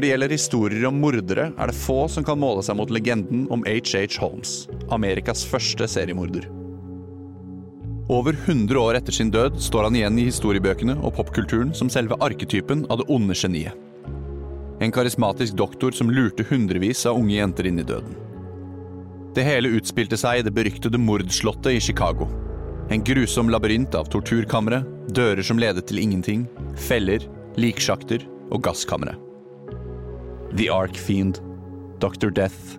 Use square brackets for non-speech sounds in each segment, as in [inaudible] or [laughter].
Når det gjelder historier om mordere, er det få som kan måle seg mot legenden om H.H. Holmes, Amerikas første seriemorder. Over 100 år etter sin død står han igjen i historiebøkene og popkulturen som selve arketypen av det onde geniet. En karismatisk doktor som lurte hundrevis av unge jenter inn i døden. Det hele utspilte seg i det beryktede mordslottet i Chicago. En grusom labyrint av torturkamre, dører som ledet til ingenting, feller, liksjakter og gasskamre. The Ark Fiend, Dr. Death,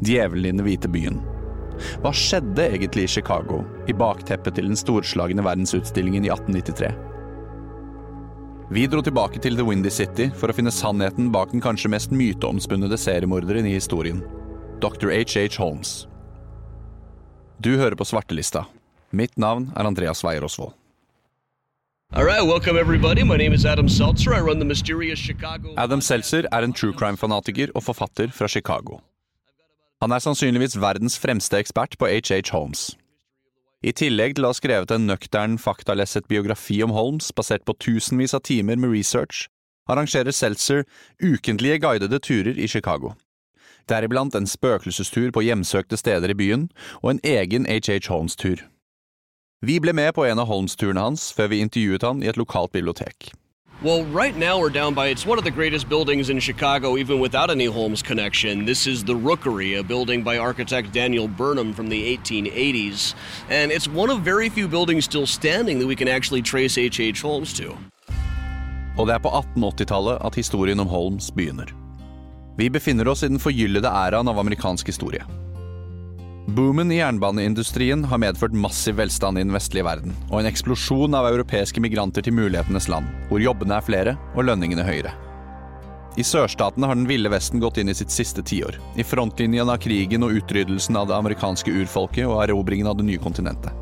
djevelen i den hvite byen. Hva skjedde egentlig i Chicago, i bakteppet til den storslagne verdensutstillingen i 1893? Vi dro tilbake til The Windy City for å finne sannheten bak den kanskje mest myteomspunnede seriemorderen i historien, Dr. H.H. Holmes. Du hører på Svartelista. Mitt navn er Andreas Weier Osvold. All right, welcome everybody. My name is Adam Seltzer. Er en true crime-fanatiker og forfatter fra Chicago. Han er sannsynligvis verdens fremste ekspert på H.H. Holmes. I tillegg til å ha skrevet en nøktern, faktalesset biografi om Holmes basert på tusenvis av timer med research, arrangerer Seltzer ukentlige guidede turer i Chicago. Deriblant en spøkelsestur på hjemsøkte steder i byen, og en egen H.H. Holmes-tur. Vi ble med på en av Holmes-turene hans før vi intervjuet han i et lokalt bibliotek. Well, right now we're down by it's one of the greatest buildings in Chicago, even without any Holmes connection. This is the Rookery, a building by architect Daniel Burnham from the 1880s. And it's one of very few buildings still standing that we can actually trace H.H. H. Holmes to. Og det er på 1880-tallet at historien om Holmes begynner. Vi befinner oss i den forgyllede æraen av amerikansk historie. Boomen i jernbaneindustrien har medført massiv velstand i den vestlige verden, og en eksplosjon av europeiske migranter til mulighetenes land, hvor jobbene er flere og lønningene høyere. I sørstatene har den ville vesten gått inn i sitt siste tiår, i frontlinjen av krigen og utryddelsen av det amerikanske urfolket og erobringen av det nye kontinentet.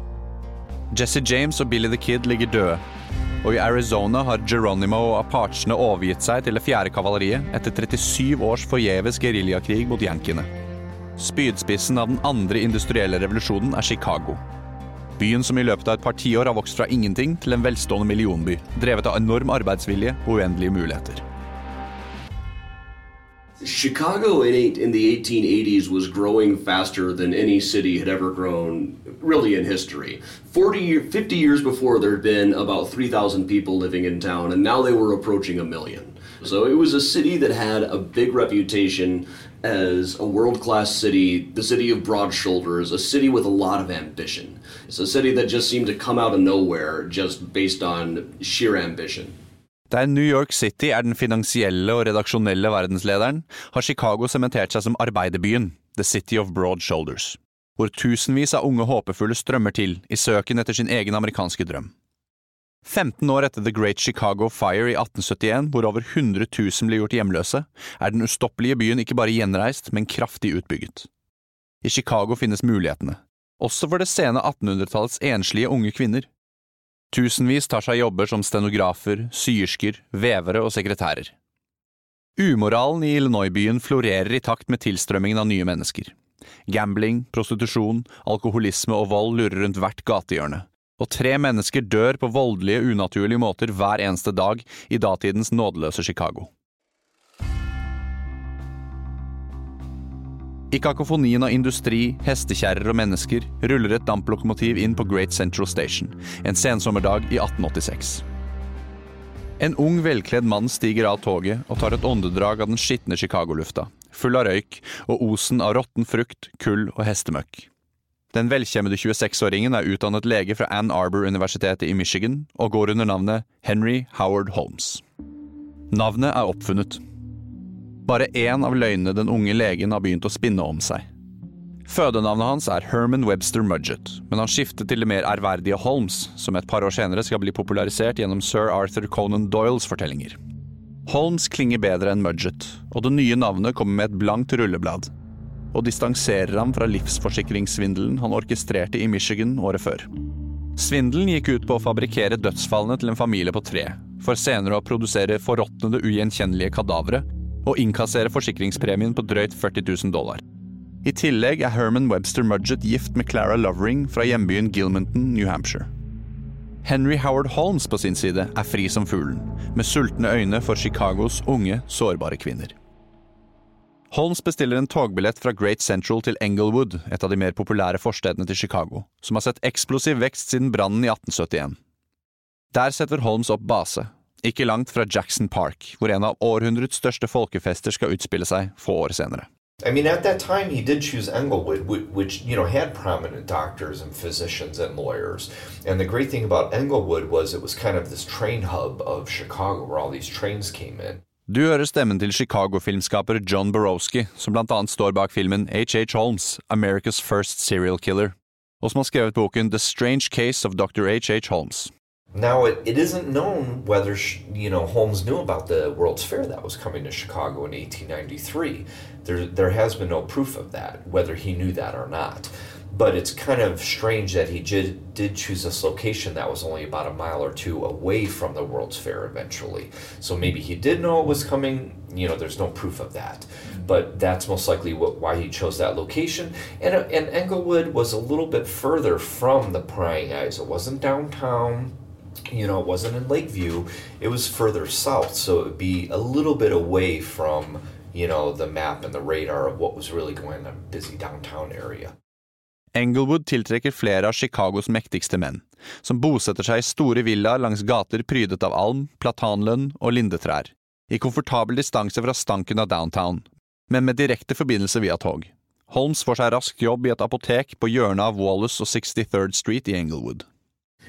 Jesse James og Billy the Kid ligger døde, og i Arizona har Geronimo og apachene overgitt seg til det fjerde kavaleriet etter 37 års forgjeves geriljakrig mot yankiene. Spydspissen av den andre industrielle revolusjonen er Chicago. Byen som i løpet av et par tiår har vokst fra ingenting til en velstående millionby, drevet av enorm arbeidsvilje og uendelige muligheter. Chicago in, eight, in the 1880s was growing faster than any city had ever grown, really, in history. 40, 50 years before, there had been about 3,000 people living in town, and now they were approaching a million. So it was a city that had a big reputation as a world class city, the city of broad shoulders, a city with a lot of ambition. It's a city that just seemed to come out of nowhere just based on sheer ambition. Der New York City er den finansielle og redaksjonelle verdenslederen, har Chicago sementert seg som arbeiderbyen, The City of Broad Shoulders, hvor tusenvis av unge håpefulle strømmer til i søken etter sin egen amerikanske drøm. 15 år etter The Great Chicago Fire i 1871, hvor over 100 000 ble gjort hjemløse, er den ustoppelige byen ikke bare gjenreist, men kraftig utbygget. I Chicago finnes mulighetene, også for det sene 1800-tallets enslige unge kvinner. Tusenvis tar seg jobber som stenografer, syersker, vevere og sekretærer. Umoralen i Illinois-byen florerer i takt med tilstrømmingen av nye mennesker. Gambling, prostitusjon, alkoholisme og vold lurer rundt hvert gatehjørne, og tre mennesker dør på voldelige, unaturlige måter hver eneste dag i datidens nådeløse Chicago. I kakofonien av industri, hestekjerrer og mennesker ruller et damplokomotiv inn på Great Central Station en sensommerdag i 1886. En ung, velkledd mann stiger av toget og tar et åndedrag av den skitne Chicago-lufta, full av røyk og osen av råtten frukt, kull og hestemøkk. Den velkjemmede 26-åringen er utdannet lege fra Ann Arbor-universitetet i Michigan og går under navnet Henry Howard Holmes. Navnet er oppfunnet. Bare én av løgnene den unge legen har begynt å spinne om seg. Fødenavnet hans er Herman Webster Mudgett, men han skiftet til det mer ærverdige Holmes, som et par år senere skal bli popularisert gjennom sir Arthur Conan Doyles fortellinger. Holmes klinger bedre enn Mudgett, og det nye navnet kommer med et blankt rulleblad, og distanserer ham fra livsforsikringssvindelen han orkestrerte i Michigan året før. Svindelen gikk ut på å fabrikkere dødsfallene til en familie på tre, for senere å produsere forråtnede, ugjenkjennelige kadavere og innkassere forsikringspremien på drøyt 40 000 dollar. I tillegg er Herman Webster Mudgett gift med Clara Lovering fra hjembyen Gilmanton, New Hampshire. Henry Howard Holmes på sin side er fri som fuglen, med sultne øyne for Chicagos unge, sårbare kvinner. Holmes bestiller en togbillett fra Great Central til Englewood, et av de mer populære forstedene til Chicago, som har sett eksplosiv vekst siden brannen i 1871. Der setter Holmes opp base, ikke langt fra Jackson Park, hvor en av århundrets største folkefester skal utspille seg få år senere. I mean, at that time, he did choose Englewood, which, you know had prominent doctors and physicians and lawyers. And the great thing about Englewood was it was kind of this train hub of Chicago, where all these trains came in. Du hører stemmen til Chicago-filmskaper John Borowski, som blant annet står bak filmen H.H. Holmes, America's First Serial Killer, og som har skrevet boken The Strange Case of Dr. H.H. Holmes. Now, it, it isn't known whether you know Holmes knew about the World's Fair that was coming to Chicago in 1893. There, there has been no proof of that, whether he knew that or not. But it's kind of strange that he did, did choose this location that was only about a mile or two away from the World's Fair eventually. So maybe he did know it was coming. You know, there's no proof of that, but that's most likely what, why he chose that location. And uh, and Englewood was a little bit further from the prying eyes. It wasn't downtown. You know, it wasn't in Lakeview. It was further south, so it would be a little bit away from you know the map and the radar of what was really going on in a busy downtown area. Englewood tiltrekker flere av Chicagos mektigste menn, som bosetter seg i store villaer langs gater prydet av alm, platanlønn og lindetrær, i komfortabel distanse fra stanken av downtown, men med direkte forbindelse via tog. Holmes får seg raskt jobb i et apotek på hjørnet av Wallace og 63rd Street i Englewood.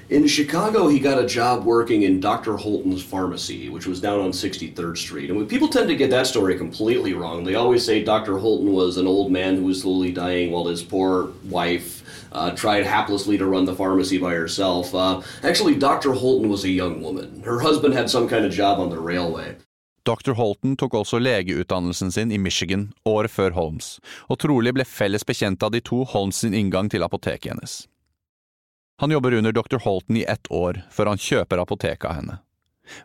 In Chicago, he got a job working in Dr. Holton's pharmacy, which was down on 63rd Street. And people tend to get that story completely wrong. They always say Dr. Holton was an old man who was slowly dying while his poor wife uh, tried haplessly to run the pharmacy by herself. Uh, actually, Dr. Holton was a young woman. Her husband had some kind of job on the railway. Dr. Holton tok også legeutdannelsen sin i Michigan året før Holmes, og trolig ble felles bekjent av de to Holmes sin inngang til apoteket hennes. Han jobber under dr. Holton i ett år, før han kjøper apoteket av henne.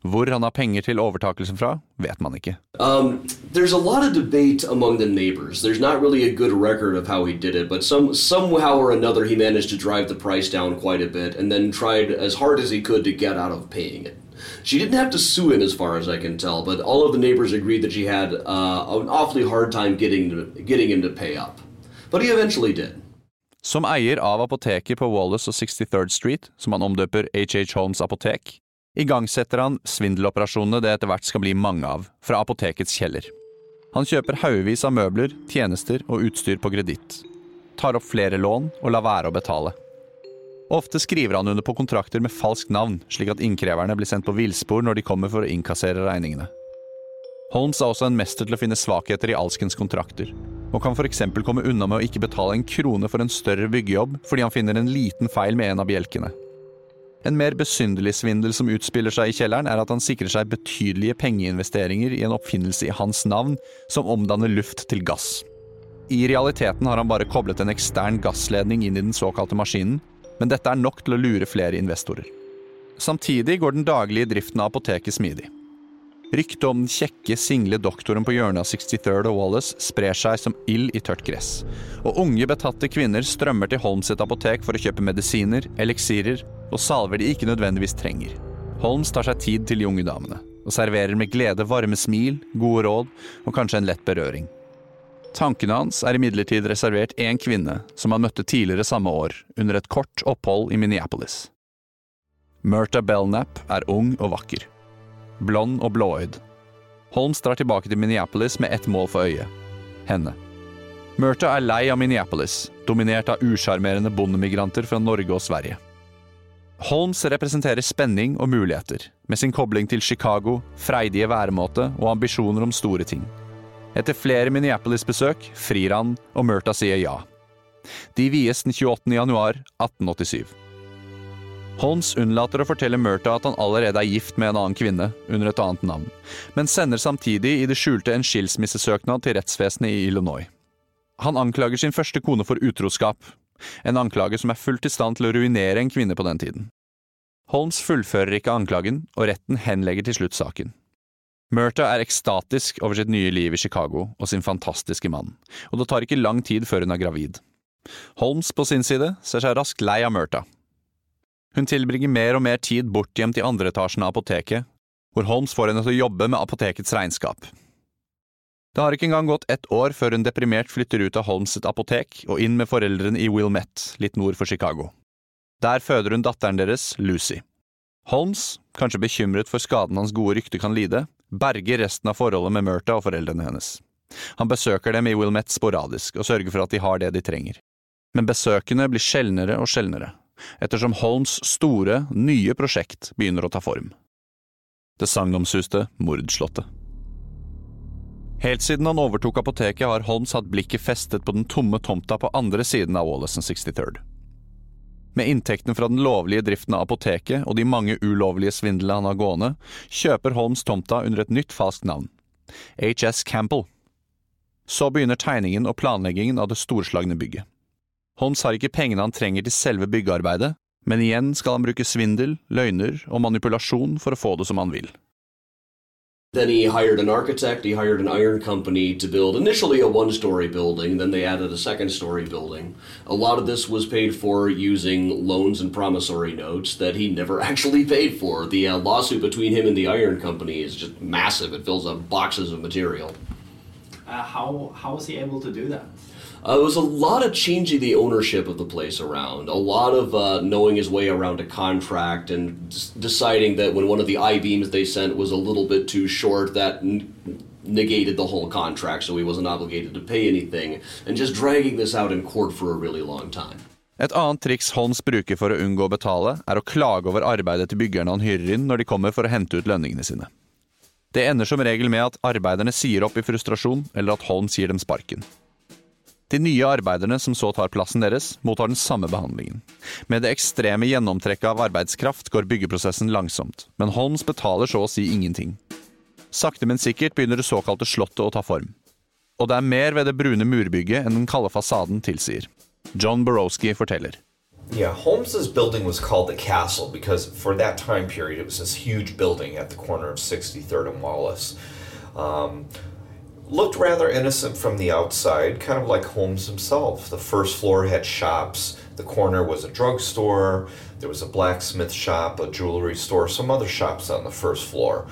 Hvor han har penger til overtakelsen fra, vet man ikke. Um, there's a lot of debate among the neighbors. There's not really a good record of how he did it, but some somehow or another he managed to drive the price down quite a bit and then tried as hard as he could to get out of paying it. She didn't have to sue him, as far as I can tell, but all of the neighbors agreed that she had uh, an awfully hard time getting to, getting him to pay up. But he eventually did. Som eier av apoteket på Wallace og 63rd Street, som han omdøper HH Holmes apotek, igangsetter han svindeloperasjonene det etter hvert skal bli mange av, fra apotekets kjeller. Han kjøper haugevis av møbler, tjenester og utstyr på kreditt. Tar opp flere lån og lar være å betale. Ofte skriver han under på kontrakter med falskt navn, slik at innkreverne blir sendt på villspor når de kommer for å innkassere regningene. Holmes er også en mester til å finne svakheter i alskens kontrakter, og kan f.eks. komme unna med å ikke betale en krone for en større byggejobb fordi han finner en liten feil med en av bjelkene. En mer besynderlig svindel som utspiller seg i kjelleren, er at han sikrer seg betydelige pengeinvesteringer i en oppfinnelse i hans navn som omdanner luft til gass. I realiteten har han bare koblet en ekstern gassledning inn i den såkalte maskinen, men dette er nok til å lure flere investorer. Samtidig går den daglige driften av apoteket smidig. Ryktet om den kjekke, single doktoren på hjørnet av 63rd og Wallace sprer seg som ild i tørt gress, og unge, betatte kvinner strømmer til Holmes sitt apotek for å kjøpe medisiner, eliksirer og salver de ikke nødvendigvis trenger. Holmes tar seg tid til de unge damene, og serverer med glede varme smil, gode råd og kanskje en lett berøring. Tankene hans er imidlertid reservert én kvinne som han møtte tidligere samme år, under et kort opphold i Minneapolis. Murta Belknap er ung og vakker blond og blåøyd. Holmes drar tilbake til Minneapolis med ett mål for øye henne. Murtha er lei av Minneapolis, dominert av usjarmerende bondemigranter fra Norge og Sverige. Holmes representerer spenning og muligheter, med sin kobling til Chicago, freidige væremåte og ambisjoner om store ting. Etter flere Minneapolis-besøk frir han, og Murtha sier ja. De vies den 28. januar 1887. Holmes unnlater å fortelle Murtha at han allerede er gift med en annen kvinne, under et annet navn, men sender samtidig i det skjulte en skilsmissesøknad til rettsvesenet i Illinois. Han anklager sin første kone for utroskap, en anklage som er fullt i stand til å ruinere en kvinne på den tiden. Holmes fullfører ikke anklagen, og retten henlegger til slutt saken. Murtha er ekstatisk over sitt nye liv i Chicago og sin fantastiske mann, og det tar ikke lang tid før hun er gravid. Holmes på sin side ser seg raskt lei av Murta. Hun tilbringer mer og mer tid bortgjemt i andre etasjen av apoteket, hvor Holmes får henne til å jobbe med apotekets regnskap. Det har ikke engang gått ett år før hun deprimert flytter ut av Holmes sitt apotek og inn med foreldrene i Wilmette, litt nord for Chicago. Der føder hun datteren deres, Lucy. Holmes, kanskje bekymret for skaden hans gode rykte kan lide, berger resten av forholdet med Murtha og foreldrene hennes. Han besøker dem i Wilmette sporadisk og sørger for at de har det de trenger. Men besøkene blir sjeldnere og sjeldnere ettersom Holmes' store, nye prosjekt begynner å ta form. Det sagnomsuste mordslottet. Helt siden han overtok apoteket, har Holmes hatt blikket festet på den tomme tomta på andre siden av Wallace 63rd. Med inntektene fra den lovlige driften av apoteket og de mange ulovlige svindlene han har gående, kjøper Holmes tomta under et nytt falskt navn – HS Campbell. Så begynner tegningen og planleggingen av det storslagne bygget. Holmes har ikke pengene han trenger til selve byggearbeidet, men igjen skal han bruke svindel, løgner og manipulasjon for å få det som han vil. Then he hired an architect, he hired an iron company to build initially a one story building, then they added a second story building. A lot of this was paid for using loans and promissory notes that he never [laughs] actually paid for. The uh, lawsuit between him and the iron company is just massive, it fills up boxes of material. Uh, how, how was he able to do that? Uh, it was a lot of changing the ownership of the place around, a lot of uh, knowing his way around a contract and deciding that when one of the I beams they sent was a little bit too short, that negated the whole contract, so he wasn't obligated to pay anything, and just dragging this out in court for a really long time. Et annet triks Holmes bruker for å unngå å betale, er å klage over arbeidet til byggerne han hyrer inn når de kommer for å hente ut lønningene sine. Det ender som regel med at arbeiderne sier opp i frustrasjon, eller at Holmes gir dem sparken. De nye arbeiderne som så tar plassen deres, mottar den samme behandlingen. Med det ekstreme gjennomtrekket av arbeidskraft går byggeprosessen langsomt, men Holmes betaler så å si ingenting. Sakte, men sikkert begynner det såkalte slottet å ta form. Og det er mer ved det brune murbygget enn den kalde fasaden tilsier. John Borowski forteller. Yeah, Holmes's building was called the Castle because for that time period it was this huge building at the corner of 63rd and Wallace. Um, looked rather innocent from the outside, kind of like Holmes himself. The first floor had shops, the corner was a drugstore, there was a blacksmith shop, a jewelry store, some other shops on the first floor.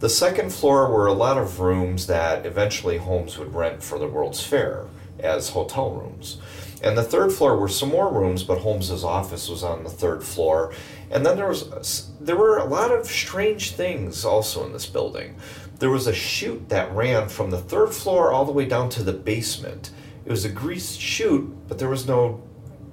The second floor were a lot of rooms that eventually Holmes would rent for the World's Fair as hotel rooms. And the third floor were some more rooms, but Holmes's office was on the third floor. And then there was there were a lot of strange things also in this building there was a chute that ran from the third floor all the way down to the basement. It was a greased chute, but there was no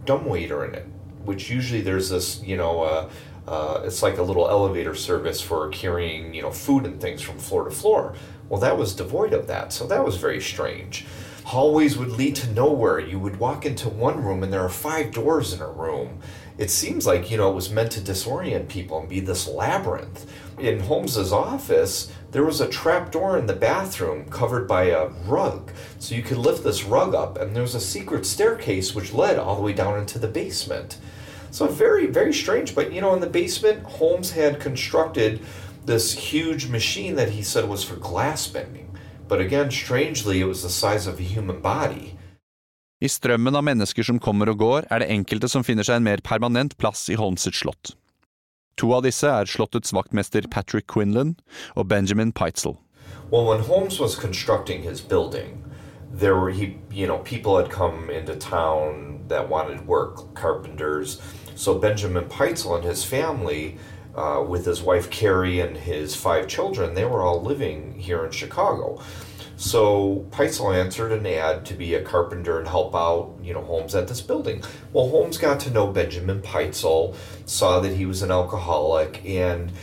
dumbwaiter in it, which usually there's this, you know, uh, uh, it's like a little elevator service for carrying, you know, food and things from floor to floor. Well, that was devoid of that, so that was very strange. Hallways would lead to nowhere. You would walk into one room and there are five doors in a room. It seems like, you know, it was meant to disorient people and be this labyrinth. In Holmes's office, there was a trap door in the bathroom covered by a rug. So you could lift this rug up, and there was a secret staircase which led all the way down into the basement. So very, very strange. But you know, in the basement, Holmes had constructed this huge machine that he said was for glass bending. But again, strangely, it was the size of a human body. I strømmen av mennesker som kommer og går, er det enkelte som finner seg en mer permanent plass i slott. To av disse er slottets vaktmester Patrick Quinlan og Benjamin Peitzel. Well, when Holmes was constructing his building, there were he you know people had come into town that wanted work, carpenters. So Benjamin Peitzel and his family, uh, with his wife Carrie and his five children, they were all living here in Chicago. So Peitzel answered an ad to be a carpenter and help out, you know, Holmes at this building. Well, Holmes got to know Benjamin Peitzel, saw that he was an alcoholic, and,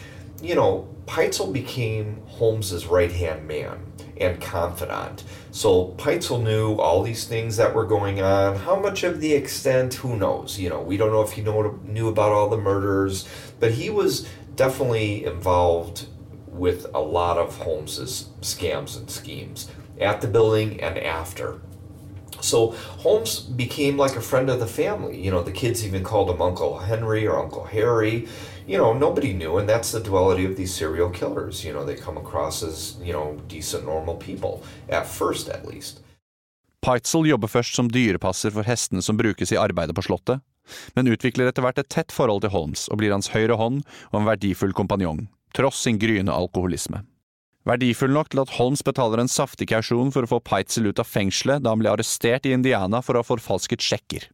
you know, Peitzel became Holmes's right hand man and confidant. So Peitzel knew all these things that were going on. How much of the extent, who knows? You know, we don't know if he know, knew about all the murders, but he was definitely involved with a lot of Holmes's scams and schemes at the building and after. So Holmes became like a friend of the family. You know, the kids even called him Uncle Henry or Uncle Harry. You know, nobody knew, and that's the duality of these serial killers. You know, they come across as, you know, decent, normal people. At first, at least. Peitzel jobber først som dyrepasser for hestene som brukes i arbeidet på Slottet, men utvikler etter hvert et tett forhold til Holmes og blir hans høyre hånd og en verdifull kompanjong, tross sin gryende alkoholisme. Verdifull nok til at Holmes betaler en saftig kausjon for å få Peitzel ut av fengselet da han ble arrestert i Indiana for å ha forfalsket sjekker.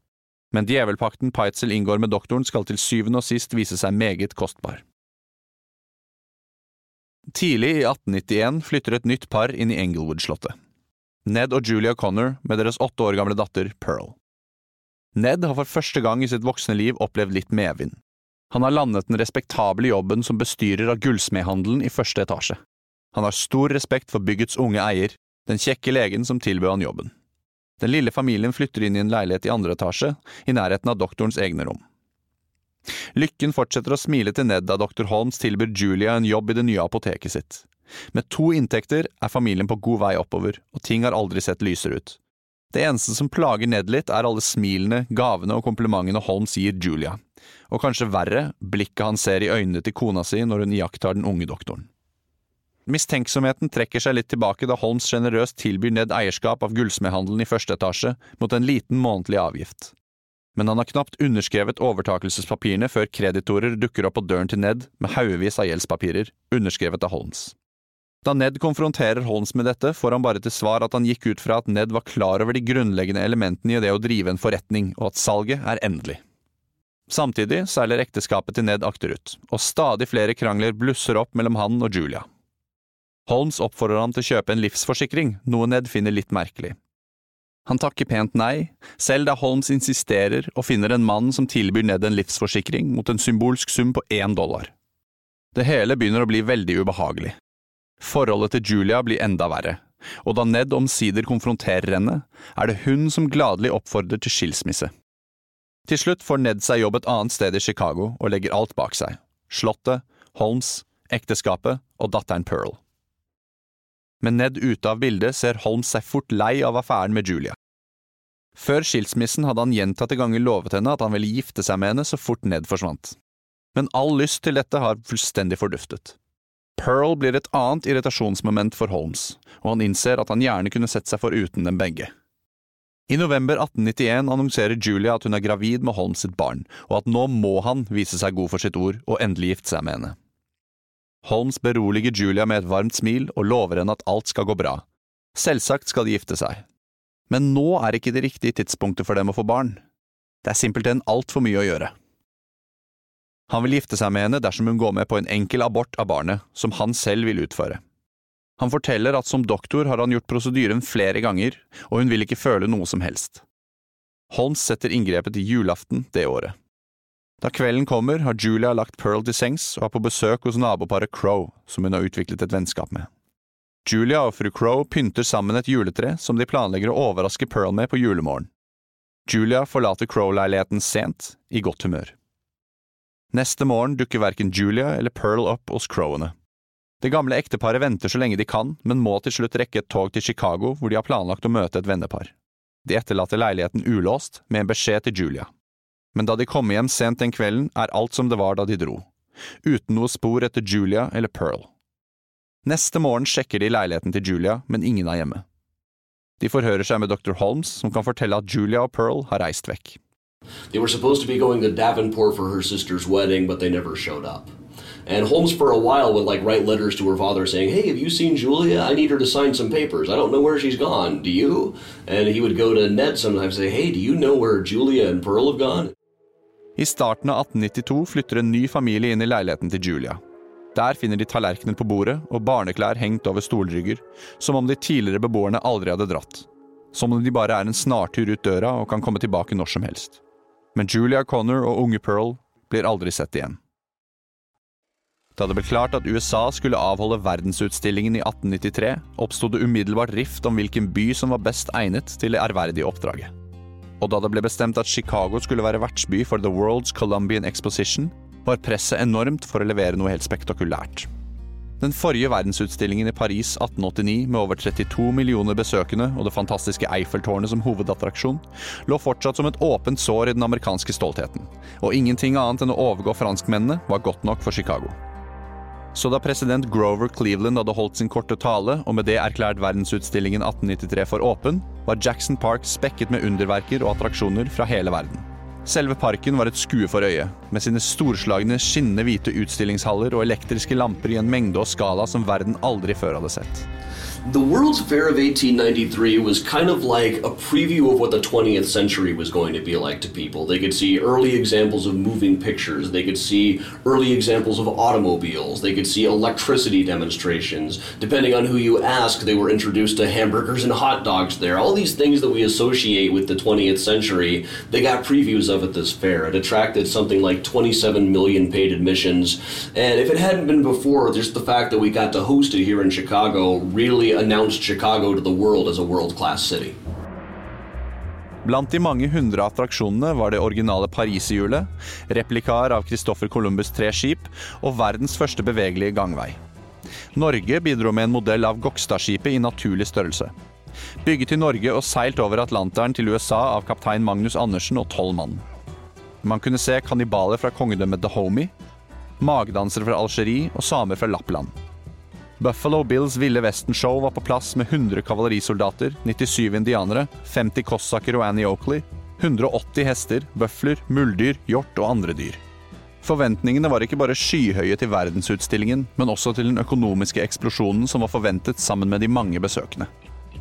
Men djevelpakten Peitzel inngår med doktoren skal til syvende og sist vise seg meget kostbar. Tidlig i 1891 flytter et nytt par inn i Englewood-slottet. Ned og Julia Connor med deres åtte år gamle datter Pearl. Ned har for første gang i sitt voksne liv opplevd litt medvind. Han har landet den respektable jobben som bestyrer av gullsmedhandelen i første etasje. Han har stor respekt for byggets unge eier, den kjekke legen som tilbød han jobben. Den lille familien flytter inn i en leilighet i andre etasje, i nærheten av doktorens egne rom. Lykken fortsetter å smile til Ned da dr. Holmes tilbyr Julia en jobb i det nye apoteket sitt. Med to inntekter er familien på god vei oppover, og ting har aldri sett lysere ut. Det eneste som plager Ned litt, er alle smilene, gavene og komplimentene Holmes gir Julia, og kanskje verre, blikket han ser i øynene til kona si når hun iakttar den unge doktoren. Mistenksomheten trekker seg litt tilbake da Holmes sjenerøst tilbyr Ned eierskap av gullsmedhandelen i første etasje mot en liten månedlig avgift. Men han har knapt underskrevet overtakelsespapirene før kreditorer dukker opp på døren til Ned med haugevis av gjeldspapirer, underskrevet av Holmes. Da Ned konfronterer Holmes med dette, får han bare til svar at han gikk ut fra at Ned var klar over de grunnleggende elementene i det å drive en forretning, og at salget er endelig. Samtidig seiler ekteskapet til Ned akterut, og stadig flere krangler blusser opp mellom han og Julia. Holmes oppfordrer ham til å kjøpe en livsforsikring, noe Ned finner litt merkelig. Han takker pent nei, selv da Holmes insisterer og finner en mann som tilbyr Ned en livsforsikring mot en symbolsk sum på én dollar. Det hele begynner å bli veldig ubehagelig. Forholdet til Julia blir enda verre, og da Ned omsider konfronterer henne, er det hun som gladelig oppfordrer til skilsmisse. Til slutt får Ned seg jobb et annet sted i Chicago og legger alt bak seg – Slottet, Holmes, ekteskapet og datteren Pearl. Med Ned ute av bildet ser Holmes seg fort lei av affæren med Julia. Før skilsmissen hadde han gjentatte ganger lovet henne at han ville gifte seg med henne så fort Ned forsvant. Men all lyst til dette har fullstendig forduftet. Pearl blir et annet irritasjonsmoment for Holmes, og han innser at han gjerne kunne sett seg foruten dem begge. I november 1891 annonserer Julia at hun er gravid med Holmes sitt barn, og at nå må han vise seg god for sitt ord og endelig gifte seg med henne. Holmes beroliger Julia med et varmt smil og lover henne at alt skal gå bra. Selvsagt skal de gifte seg. Men nå er ikke det riktige tidspunktet for dem å få barn. Det er simpelthen altfor mye å gjøre. Han vil gifte seg med henne dersom hun går med på en enkel abort av barnet, som han selv vil utføre. Han forteller at som doktor har han gjort prosedyren flere ganger, og hun vil ikke føle noe som helst. Holmes setter inngrepet til julaften det året. Da kvelden kommer, har Julia lagt Pearl til sengs og er på besøk hos naboparet Crow, som hun har utviklet et vennskap med. Julia og fru Crow pynter sammen et juletre som de planlegger å overraske Pearl med på julemorgen. Julia forlater Crow-leiligheten sent, i godt humør. Neste morgen dukker verken Julia eller Pearl opp hos Crowene. Det gamle ekteparet venter så lenge de kan, men må til slutt rekke et tog til Chicago hvor de har planlagt å møte et vennepar. De etterlater leiligheten ulåst, med en beskjed til Julia men da de kommer hjem sent den kvelden, er alt som det var da de dro, uten noe spor etter Julia eller Pearl. Neste morgen sjekker de leiligheten til Julia, men ingen er hjemme. De forhører seg med dr. Holmes, som kan fortelle at Julia og Pearl har reist vekk. They were supposed to be going to Davenport for her sister's wedding, but they never showed up. And Holmes, for a while, would like write letters to her father saying, "Hey, have you seen Julia? I need her to sign some papers. I don't know where she's gone. Do you?" And he would go to Ned sometimes and say, "Hey, do you know where Julia and Pearl have gone?" I starten av 1892 flytter en ny familie inn i leiligheten til Julia. Der finner de tallerkener på bordet og barneklær hengt over stolrygger, som om de tidligere beboerne aldri hadde dratt. Som om de bare er en snartur ut døra og kan komme tilbake når som helst. Men Julia Connor og unge Pearl blir aldri sett igjen. Da det ble klart at USA skulle avholde verdensutstillingen i 1893, oppsto det umiddelbart rift om hvilken by som var best egnet til det ærverdige oppdraget. Og da det ble bestemt at Chicago skulle være vertsby for The World's Columbian Exposition, var presset enormt for å levere noe helt spektakulært. Den forrige verdensutstillingen i Paris 1889 med over 32 millioner besøkende og det fantastiske Eiffeltårnet som hovedattraksjon, lå fortsatt som et åpent sår i den amerikanske stoltheten, og ingenting annet enn å overgå franskmennene var godt nok for Chicago. Så da president Grover Cleveland hadde holdt sin korte tale, og med det erklært verdensutstillingen 1893 for åpen, var Jackson Park spekket med underverker og attraksjoner fra hele verden. Selve parken var et skue for øyet, med sine storslagne, skinnende hvite utstillingshaller og elektriske lamper i en mengde og skala som verden aldri før hadde sett. The World's Fair of 1893 was kind of like a preview of what the 20th century was going to be like to people. They could see early examples of moving pictures, they could see early examples of automobiles, they could see electricity demonstrations. Depending on who you ask, they were introduced to hamburgers and hot dogs there. All these things that we associate with the 20th century, they got previews of at this fair. It attracted something like 27 million paid admissions. And if it hadn't been before, just the fact that we got to host it here in Chicago really announced Chicago to the world as a world class city. Blant de mange hundre attraksjonene var det originale pariserhjulet, replikaer av Christoffer Columbus' tre skip og verdens første bevegelige gangvei. Norge bidro med en modell av Gokstadskipet i naturlig størrelse. Bygget i Norge og seilt over Atlanteren til USA av kaptein Magnus Andersen og tolv mann. Man kunne se kannibaler fra kongedømmet Dahomey, magdansere fra Algerie og samer fra Lappland. Buffalo Bills Ville Vesten-show var på plass med 100 kavalerisoldater, 97 indianere, 50 kossaker og Annie Oakley, 180 hester, bøfler, muldyr, hjort og andre dyr. Forventningene var ikke bare skyhøye til verdensutstillingen, men også til den økonomiske eksplosjonen som var forventet sammen med de mange besøkende.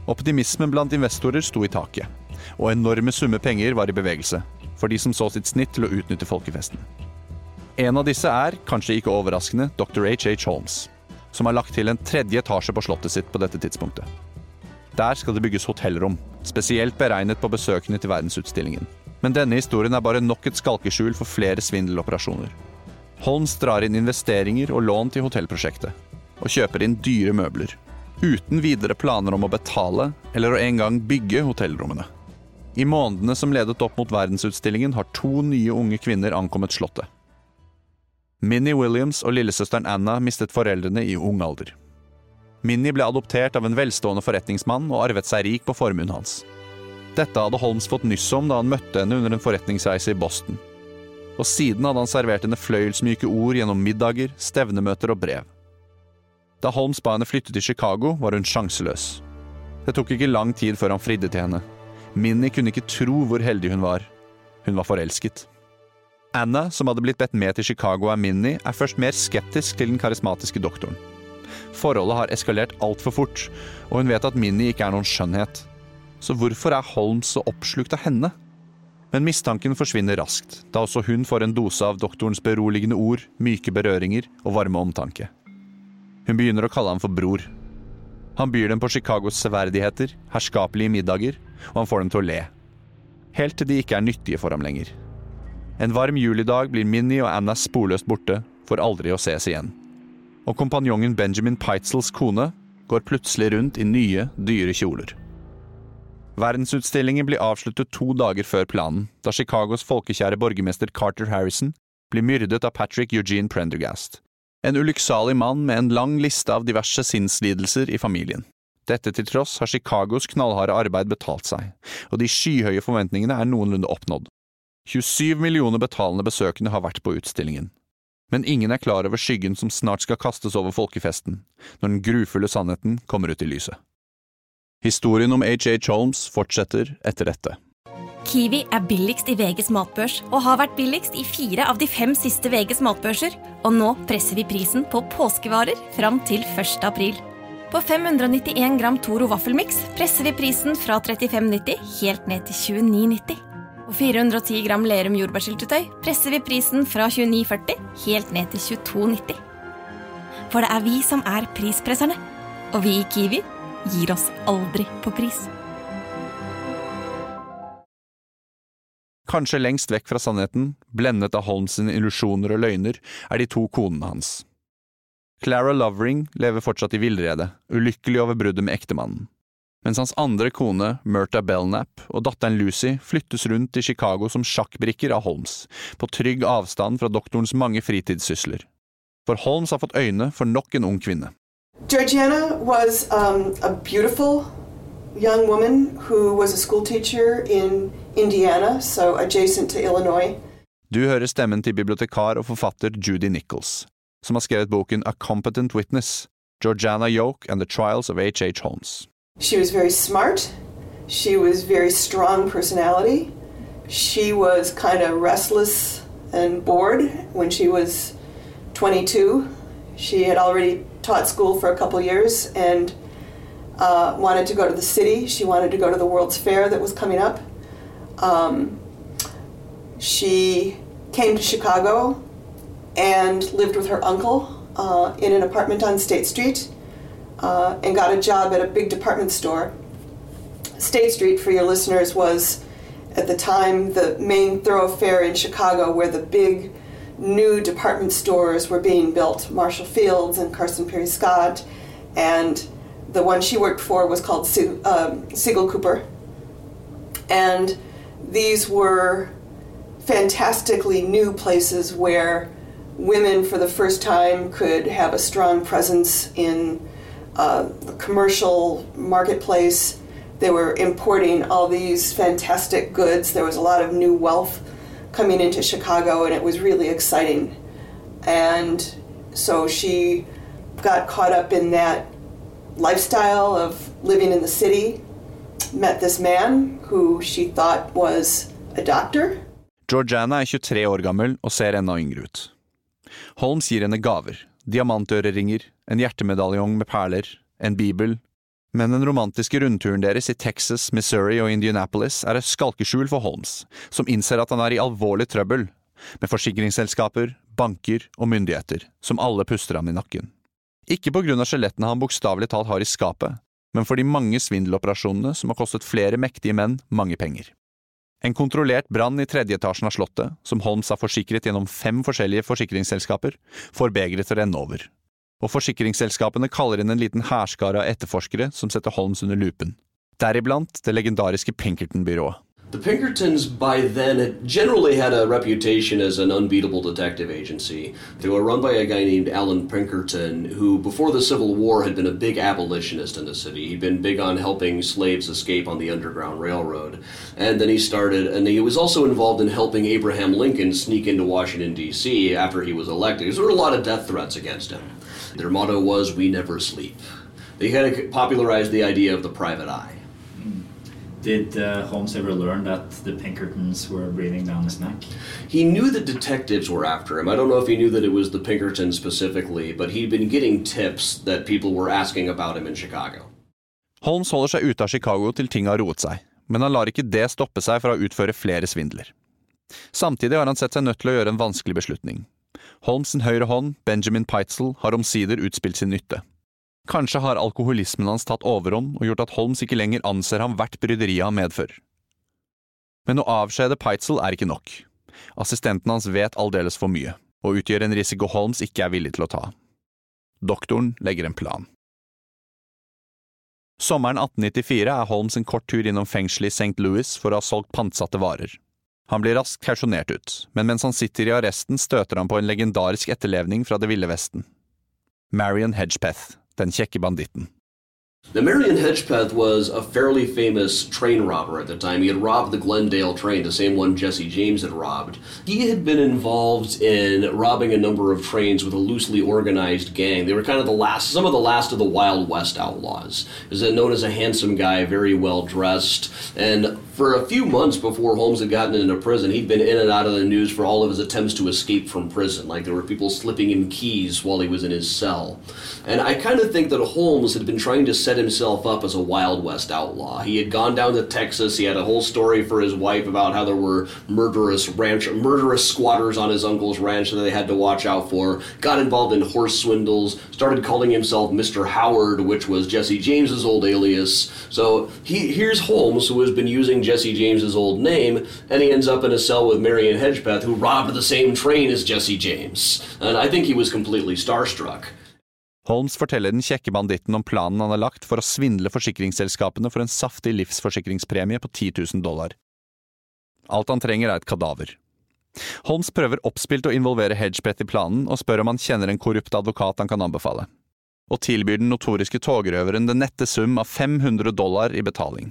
Optimismen blant investorer sto i taket, og enorme summer penger var i bevegelse, for de som så sitt snitt til å utnytte folkefesten. En av disse er, kanskje ikke overraskende, dr. H.H. Holmes, som har lagt til en tredje etasje på slottet sitt på dette tidspunktet. Der skal det bygges hotellrom, spesielt beregnet på besøkende til verdensutstillingen. Men denne historien er bare nok et skalkeskjul for flere svindeloperasjoner. Holmes drar inn investeringer og lån til hotellprosjektet, og kjøper inn dyre møbler. Uten videre planer om å betale eller å en gang bygge hotellrommene. I månedene som ledet opp mot verdensutstillingen, har to nye unge kvinner ankommet Slottet. Minnie Williams og lillesøsteren Anna mistet foreldrene i ung alder. Minnie ble adoptert av en velstående forretningsmann og arvet seg rik på formuen hans. Dette hadde Holmes fått nyss om da han møtte henne under en forretningsreise i Boston. Og siden hadde han servert henne fløyelsmyke ord gjennom middager, stevnemøter og brev. Da Holmes ba henne flytte til Chicago, var hun sjanseløs. Det tok ikke lang tid før han fridde til henne. Minnie kunne ikke tro hvor heldig hun var. Hun var forelsket. Anna, som hadde blitt bedt med til Chicago av Minnie, er først mer skeptisk til den karismatiske doktoren. Forholdet har eskalert altfor fort, og hun vet at Minnie ikke er noen skjønnhet. Så hvorfor er Holmes så oppslukt av henne? Men mistanken forsvinner raskt, da også hun får en dose av doktorens beroligende ord, myke berøringer og varme omtanke. Hun begynner å kalle ham for bror. Han byr dem på Chicagos severdigheter, herskapelige middager, og han får dem til å le. Helt til de ikke er nyttige for ham lenger. En varm julidag blir Minnie og Anna sporløst borte, for aldri å ses igjen. Og kompanjongen Benjamin Peitzels kone går plutselig rundt i nye, dyre kjoler. Verdensutstillingen blir avsluttet to dager før planen, da Chicagos folkekjære borgermester Carter Harrison blir myrdet av Patrick Eugene Prendergast. En ulykksalig mann med en lang liste av diverse sinnslidelser i familien. Dette til tross har Chicagos knallharde arbeid betalt seg, og de skyhøye forventningene er noenlunde oppnådd. 27 millioner betalende besøkende har vært på utstillingen. Men ingen er klar over skyggen som snart skal kastes over folkefesten, når den grufulle sannheten kommer ut i lyset. Historien om H.H. Holmes fortsetter etter dette. Kiwi er billigst i VGs matbørs og har vært billigst i fire av de fem siste VGs matbørser. Og nå presser vi prisen på påskevarer fram til 1. april. På 591 gram Toro vaffelmiks presser vi prisen fra 35,90 helt ned til 29,90. På 410 gram Lerum jordbærsyltetøy presser vi prisen fra 29,40 helt ned til 22,90. For det er vi som er prispresserne. Og vi i Kiwi gir oss aldri på pris. Kanskje lengst vekk fra sannheten, blendet av Holms illusjoner og løgner, er de to konene hans. Clara Lovering lever fortsatt i villrede, ulykkelig over bruddet med ektemannen. Mens hans andre kone, Myrtha Belknap, og datteren Lucy flyttes rundt i Chicago som sjakkbrikker av Holmes, på trygg avstand fra doktorens mange fritidssysler. For Holmes har fått øyne for nok en ung kvinne. Georgiana was um, a beautiful young woman who was a school teacher in Indiana, so adjacent to Illinois. Du hører stemmen til bibliotekar og forfatter Judy Nichols, som har skrevet boken A Competent Witness, Georgiana Yoke and the Trials of H.H. Holmes. She was very smart. She was very strong personality. She was kind of restless and bored when she was 22. She had already taught school for a couple years and uh, wanted to go to the city. She wanted to go to the World's Fair that was coming up. Um, she came to Chicago and lived with her uncle uh, in an apartment on State Street uh, and got a job at a big department store. State Street, for your listeners, was at the time the main thoroughfare in Chicago where the big new department stores were being built Marshall Fields and Carson Perry Scott. And the one she worked for was called um, Siegel Cooper. And these were fantastically new places where women, for the first time, could have a strong presence in uh, commercial marketplace. They were importing all these fantastic goods. There was a lot of new wealth coming into Chicago, and it was really exciting. And so she got caught up in that lifestyle of living in the city, met this man who she thought was a doctor. Georgiana er 23 år gammel og ser enda yngre ut. Holmes gir henne gaver. Diamantøreringer, en hjertemedaljong med perler, en bibel. Men den romantiske rundturen deres i Texas, Missouri og Indianapolis er et skalkeskjul for Holmes, som innser at han er i alvorlig trøbbel, med forsikringsselskaper, banker og myndigheter, som alle puster ham i nakken. Ikke på grunn av skjelettene han bokstavelig talt har i skapet, men for de mange svindeloperasjonene som har kostet flere mektige menn mange penger. En kontrollert brann i tredje etasjen av slottet, som Holmes har forsikret gjennom fem forskjellige forsikringsselskaper, får begeret til å renne over. Og forsikringsselskapene kaller inn en liten hærskare av etterforskere som setter Holmes under lupen. Deriblant det legendariske Pinkerton-byrået. The Pinkertons by then had generally had a reputation as an unbeatable detective agency. They were run by a guy named Alan Pinkerton, who before the Civil War had been a big abolitionist in the city. He'd been big on helping slaves escape on the Underground Railroad. And then he started, and he was also involved in helping Abraham Lincoln sneak into Washington, D.C. after he was elected. There were a lot of death threats against him. Their motto was, We never sleep. They had popularized the idea of the private eye. Did uh, Holmes ever learn that the Pinkertons were breathing down his neck? He knew that detectives were after him. I don't know if he knew that it was the Pinkertons specifically, but he'd been getting tips that people were asking about him in Chicago. Holmes holder seg ute av Chicago til ting har roet seg, men han lar ikke det stoppe seg fra å utføre flere svindler. Samtidig har han sett seg nødt til å gjøre en vanskelig beslutning. Holmes' høyre hånd, Benjamin Peitzel, har omsider utspilt sin nytte. Kanskje har alkoholismen hans tatt overhånd og gjort at Holmes ikke lenger anser ham hvert bryderiet han medfører. Men å avskjede Peitzel er ikke nok. Assistenten hans vet aldeles for mye, og utgjør en risiko Holmes ikke er villig til å ta. Doktoren legger en plan. Sommeren 1894 er Holmes en kort tur innom fengselet i St. Louis for å ha solgt pantsatte varer. Han blir raskt kausjonert ut, men mens han sitter i arresten støter han på en legendarisk etterlevning fra Det ville vesten. Marion Hedgepeth, den kjekke banditten. Now, Marion Hedgepeth was a fairly famous train robber at the time. He had robbed the Glendale train, the same one Jesse James had robbed. He had been involved in robbing a number of trains with a loosely organized gang. They were kind of the last, some of the last of the Wild West outlaws. He was known as a handsome guy, very well dressed. And for a few months before Holmes had gotten into prison, he'd been in and out of the news for all of his attempts to escape from prison. Like there were people slipping him keys while he was in his cell. And I kind of think that Holmes had been trying to set himself up as a Wild West outlaw. He had gone down to Texas. He had a whole story for his wife about how there were murderous ranch, murderous squatters on his uncle's ranch that they had to watch out for. Got involved in horse swindles. Started calling himself Mr. Howard, which was Jesse James's old alias. So he here's Holmes, who has been using Jesse James's old name, and he ends up in a cell with Marion Hedgepeth, who robbed the same train as Jesse James. And I think he was completely starstruck. Holmes forteller den kjekke banditten om planen han har lagt for å svindle forsikringsselskapene for en saftig livsforsikringspremie på 10 000 dollar. Alt han trenger er et kadaver. Holmes prøver oppspilt å involvere Hedgepeth i planen og spør om han kjenner en korrupt advokat han kan anbefale, og tilbyr den notoriske togrøveren den nette sum av 500 dollar i betaling.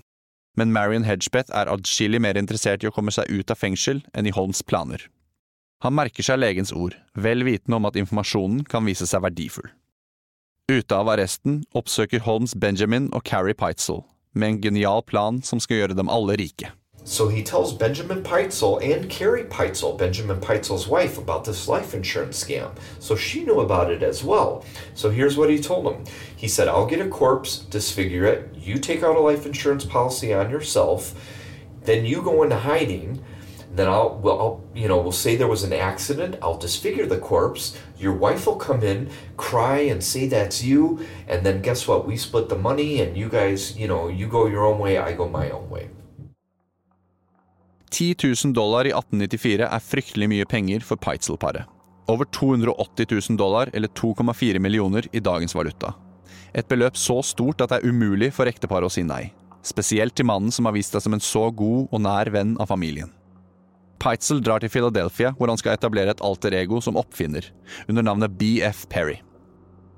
Men Marion Hedgepeth er adskillig mer interessert i å komme seg ut av fengsel enn i Holmes' planer. Han merker seg legens ord, vel vitende om at informasjonen kan vise seg verdifull. Ute av arresten oppsøker Holmes Benjamin og Carrie Peitzel, med en genial plan som skal gjøre dem alle rike. So he tells Benjamin Peitzel and Carrie Peitzel, Benjamin Peitzel's wife, about this life insurance scam. So she knew about it as well. So here's what he told them. He said, I'll get a corpse, disfigure it, you take out a life insurance policy on yourself, then you go into hiding, then I'll, well, I'll, you know, we'll say there was an accident, I'll disfigure the corpse, your wife will come in, cry and say that's you, and then guess what? We split the money and you guys, you know, you go your own way, I go my own way. 10 000 dollar i 1894 er fryktelig mye penger for Peitzel-paret. Over 280 000 dollar, eller 2,4 millioner, i dagens valuta. Et beløp så stort at det er umulig for ekteparet å si nei. Spesielt til mannen som har vist seg som en så god og nær venn av familien. Peitzel drar til Philadelphia, hvor han skal etablere et alter ego som oppfinner, under navnet BF Perry.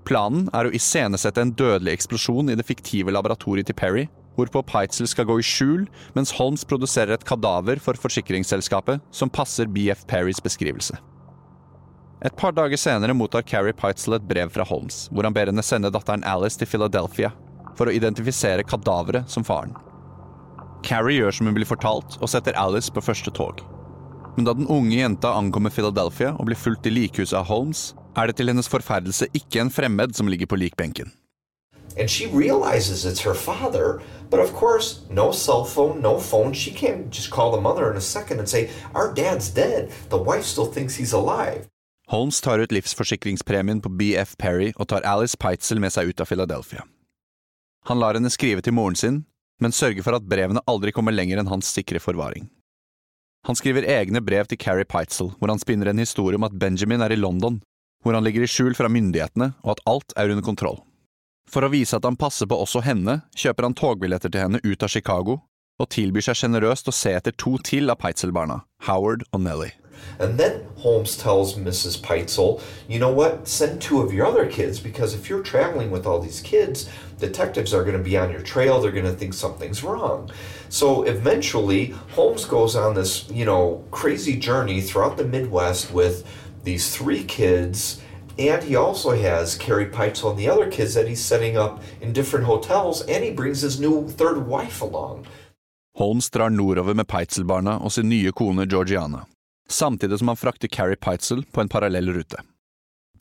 Planen er å iscenesette en dødelig eksplosjon i det fiktive laboratoriet til Perry, hvorpå Peitzel skal gå i skjul, mens Holmes produserer et kadaver for forsikringsselskapet som passer BF Perrys beskrivelse. Et par dager senere mottar Carrie Peitzel et brev fra Holmes, hvor han ber henne sende datteren Alice til Philadelphia for å identifisere kadaveret som faren. Carrie gjør som hun blir fortalt, og setter Alice på første tog. Men da den unge jenta ankommer Philadelphia og blir fulgt i likhuset av Holmes, er det til hennes forferdelse ikke en fremmed som ligger på likbenken. And she realizes it's her father, but of course, no cell phone, no phone. She can't just call the mother in a second and say, Our dad's dead. The wife still thinks he's alive. Holmes tar ut livsforsikringspremien på BF Perry og tar Alice Peitzel med seg ut av Philadelphia. Han lar henne skrive til moren sin, men sørger for at brevene aldri kommer lenger enn hans sikre forvaring. Han skriver egne brev til Carrie Peitzel, hvor han spinner en historie om at Benjamin er i London, hvor han ligger i skjul fra myndighetene, og at alt er under kontroll. For å vise at han passer på også henne, kjøper han togbilletter til henne ut av Chicago, og tilbyr seg sjenerøst å se etter to til av Peitzel-barna, Howard og Nellie. And then Holmes tells Mrs. Peitzel, you know what, send two of your other kids because if you're traveling with all these kids, detectives are going to be on your trail. They're going to think something's wrong. So eventually, Holmes goes on this, you know, crazy journey throughout the Midwest with these three kids. And he also has Carrie Peitzel and the other kids that he's setting up in different hotels, and he brings his new third wife along. Holmes drar nordover med Peitzel-barna og sin nye kone Georgiana, samtidig som han frakter Carrie Peitzel på en parallell rute.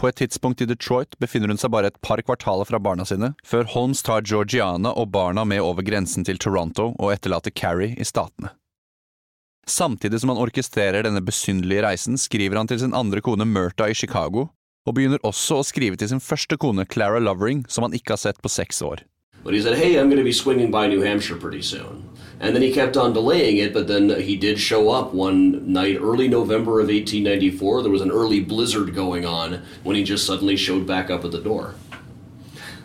På et tidspunkt i Detroit befinner hun seg bare et par kvartaler fra barna sine, før Holmes tar Georgiana og barna med over grensen til Toronto og etterlater Carrie i Statene. Samtidig som han orkestrerer denne besynderlige reisen, skriver han til sin andre kone Murtha i Chicago, og begynner også å skrive til sin første kone Clara Lovering, som han ikke har sett på seks år. But he said, hey, I'm going to be swinging by New Hampshire pretty soon. And then he kept on delaying it, but then he did show up one night, early November of 1894. There was an early blizzard going on when he just suddenly showed back up at the door.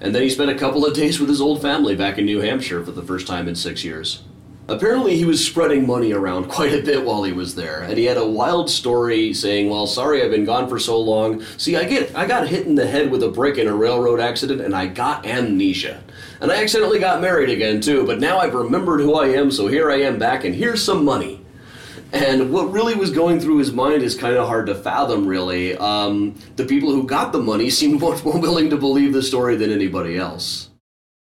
And then he spent a couple of days with his old family back in New Hampshire for the first time in six years. Apparently, he was spreading money around [laughs] quite a bit while he was there, and he had a wild story saying, "Well, sorry, I've been gone for so long. See, I get, I got hit in the head with a brick in a railroad accident, and I got amnesia, and I accidentally got married again too. But now I've remembered who I am, so here I am back, and here's some money." And what really was going through his mind is kind of hard to fathom, really. Um, the people who got the money seemed [laughs] much more willing to believe the story than anybody else.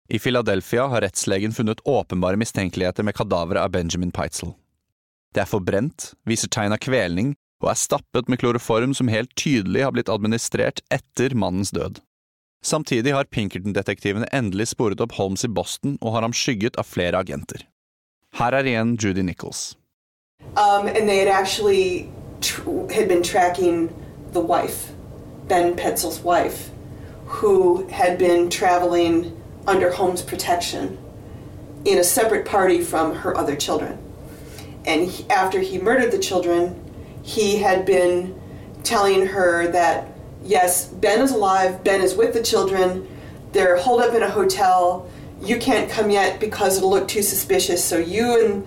I Philadelphia har rettslegen funnet åpenbare mistenkeligheter med kadaveret av Benjamin Peitzel. Det er forbrent, viser tegn av kvelning og er stappet med kloroform som helt tydelig har blitt administrert etter mannens død. Samtidig har Pinkerton-detektivene endelig sporet opp Holmes i Boston og har ham skygget av flere agenter. Her er igjen Judy Nichols. Um, and they had actually had been tracking the wife, Ben Petzel's wife, who had been traveling under Holmes' protection in a separate party from her other children. And he, after he murdered the children, he had been telling her that, yes, Ben is alive, Ben is with the children, they're holed up in a hotel, you can't come yet because it'll look too suspicious, so you and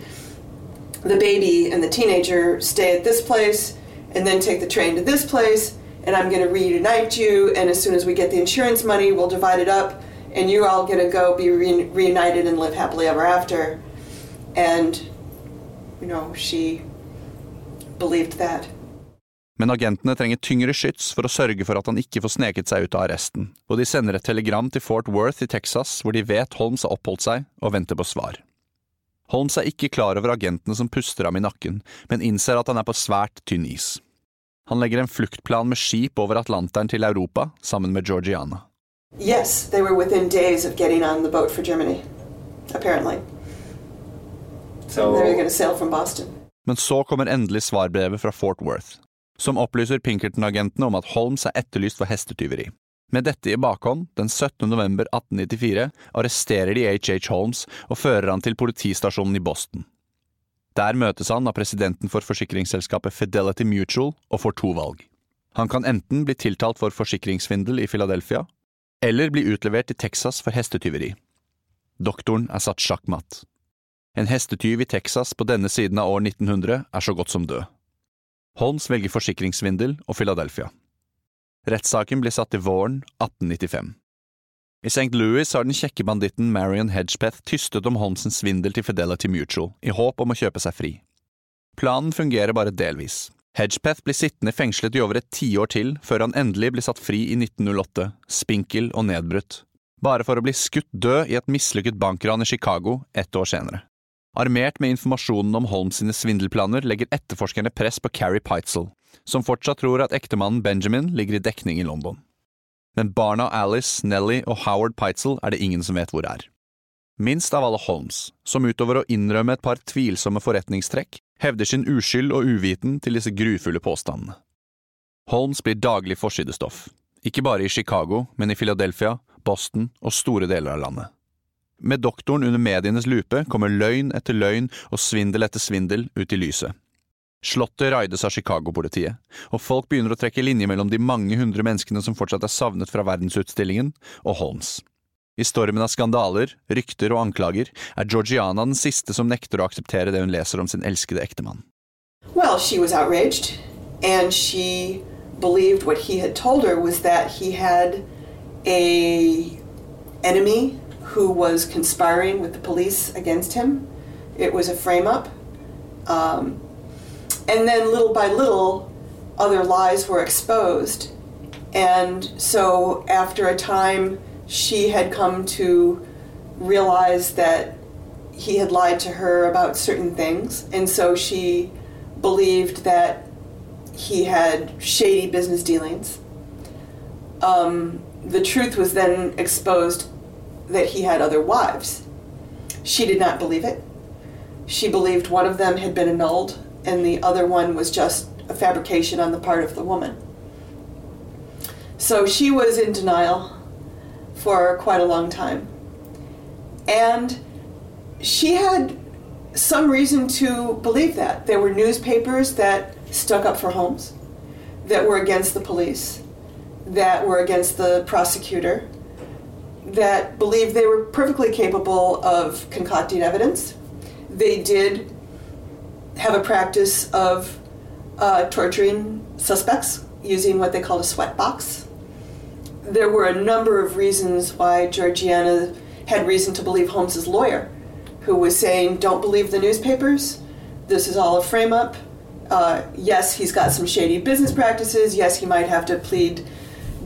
the baby and the teenager stay at this place and then take the train to this place. And I'm going to reunite you. And as soon as we get the insurance money we'll divide it up. And you all going to go be re- reunited and live happily ever after. And you know she believed that Men agentene trenger tyngre skyts for å sørge for at han ikke får sneket seg ut av arresten, og de sender et telegram til Fort Worth i Texas hvor de vet Holmes har oppholdt seg, og venter på svar. Holmes er ikke klar over agentene som puster ham i nakken, men innser at han er på svært tynn is. Han legger en fluktplan med skip over Atlanteren til Europa sammen med Georgiana. Yes, they were within days of getting on the boat for Germany, apparently. So They were going to sail from Boston. Men så kommer endelig svarbrevet fra Fort Worth, som opplyser Pinkerton-agentene om at Holmes er etterlyst for hestetyveri. Med dette i bakhånd, den 17. november 1894, arresterer de H.H. Holmes og fører han til politistasjonen i Boston. Der møtes han av presidenten for forsikringsselskapet Fidelity Mutual og får to valg. Han kan enten bli tiltalt for forsikringssvindel i Philadelphia, eller bli utlevert til Texas for hestetyveri. Doktoren er satt sjakkmatt. En hestetyv i Texas på denne siden av år 1900 er så godt som død. Holmes velger forsikringssvindel og Philadelphia. Rettssaken blir satt til våren 1895. I St. Louis har den kjekke banditten Marion Hedgepeth tystet om Holmesens svindel til Fidelity Mutual, i håp om å kjøpe seg fri. Planen fungerer bare delvis. Hedgepeth blir sittende fengslet i over et tiår til, før han endelig blir satt fri i 1908, spinkel og nedbrutt, bare for å bli skutt død i et mislykket bankran i Chicago ett år senere. Armert med informasjonen om Holmes sine svindelplaner legger etterforskerne press på Carrie Peitzel, som fortsatt tror at ektemannen Benjamin ligger i dekning i London. Men barna Alice, Nelly og Howard Peitzel er det ingen som vet hvor er. Minst av alle Holmes, som utover å innrømme et par tvilsomme forretningstrekk, hevder sin uskyld og uviten til disse grufulle påstandene. Holmes blir daglig forsidestoff, ikke bare i Chicago, men i Philadelphia, Boston og store deler av landet. Med doktoren under medienes lupe kommer løgn etter løgn og svindel etter svindel ut i lyset. Slottet raides av Chicago-politiet, og folk begynner å trekke linjer mellom de mange hundre menneskene som fortsatt er savnet fra verdensutstillingen, og Holmes. I stormen av skandaler, rykter og anklager er Georgiana den siste som nekter å akseptere det hun leser om sin elskede ektemann. Well, she was outraged, and she believed what he had told her was that he who was conspiring with the police against him. It was a frame up. Um, and then little by little, other lies were exposed. And so after a time, she had come to realize that he had lied to her about certain things. And so she believed that he had shady business dealings. Um, the truth was then exposed that he had other wives. She did not believe it. She believed one of them had been annulled and the other one was just a fabrication on the part of the woman. So she was in denial for quite a long time. And she had some reason to believe that. There were newspapers that stuck up for Holmes, that were against the police, that were against the prosecutor, that believed they were perfectly capable of concocting evidence. They did have a practice of uh, torturing suspects using what they called a sweat box. There were a number of reasons why Georgiana had reason to believe Holmes's lawyer, who was saying, "Don't believe the newspapers. This is all a frame up. Uh, yes, he's got some shady business practices. Yes, he might have to plead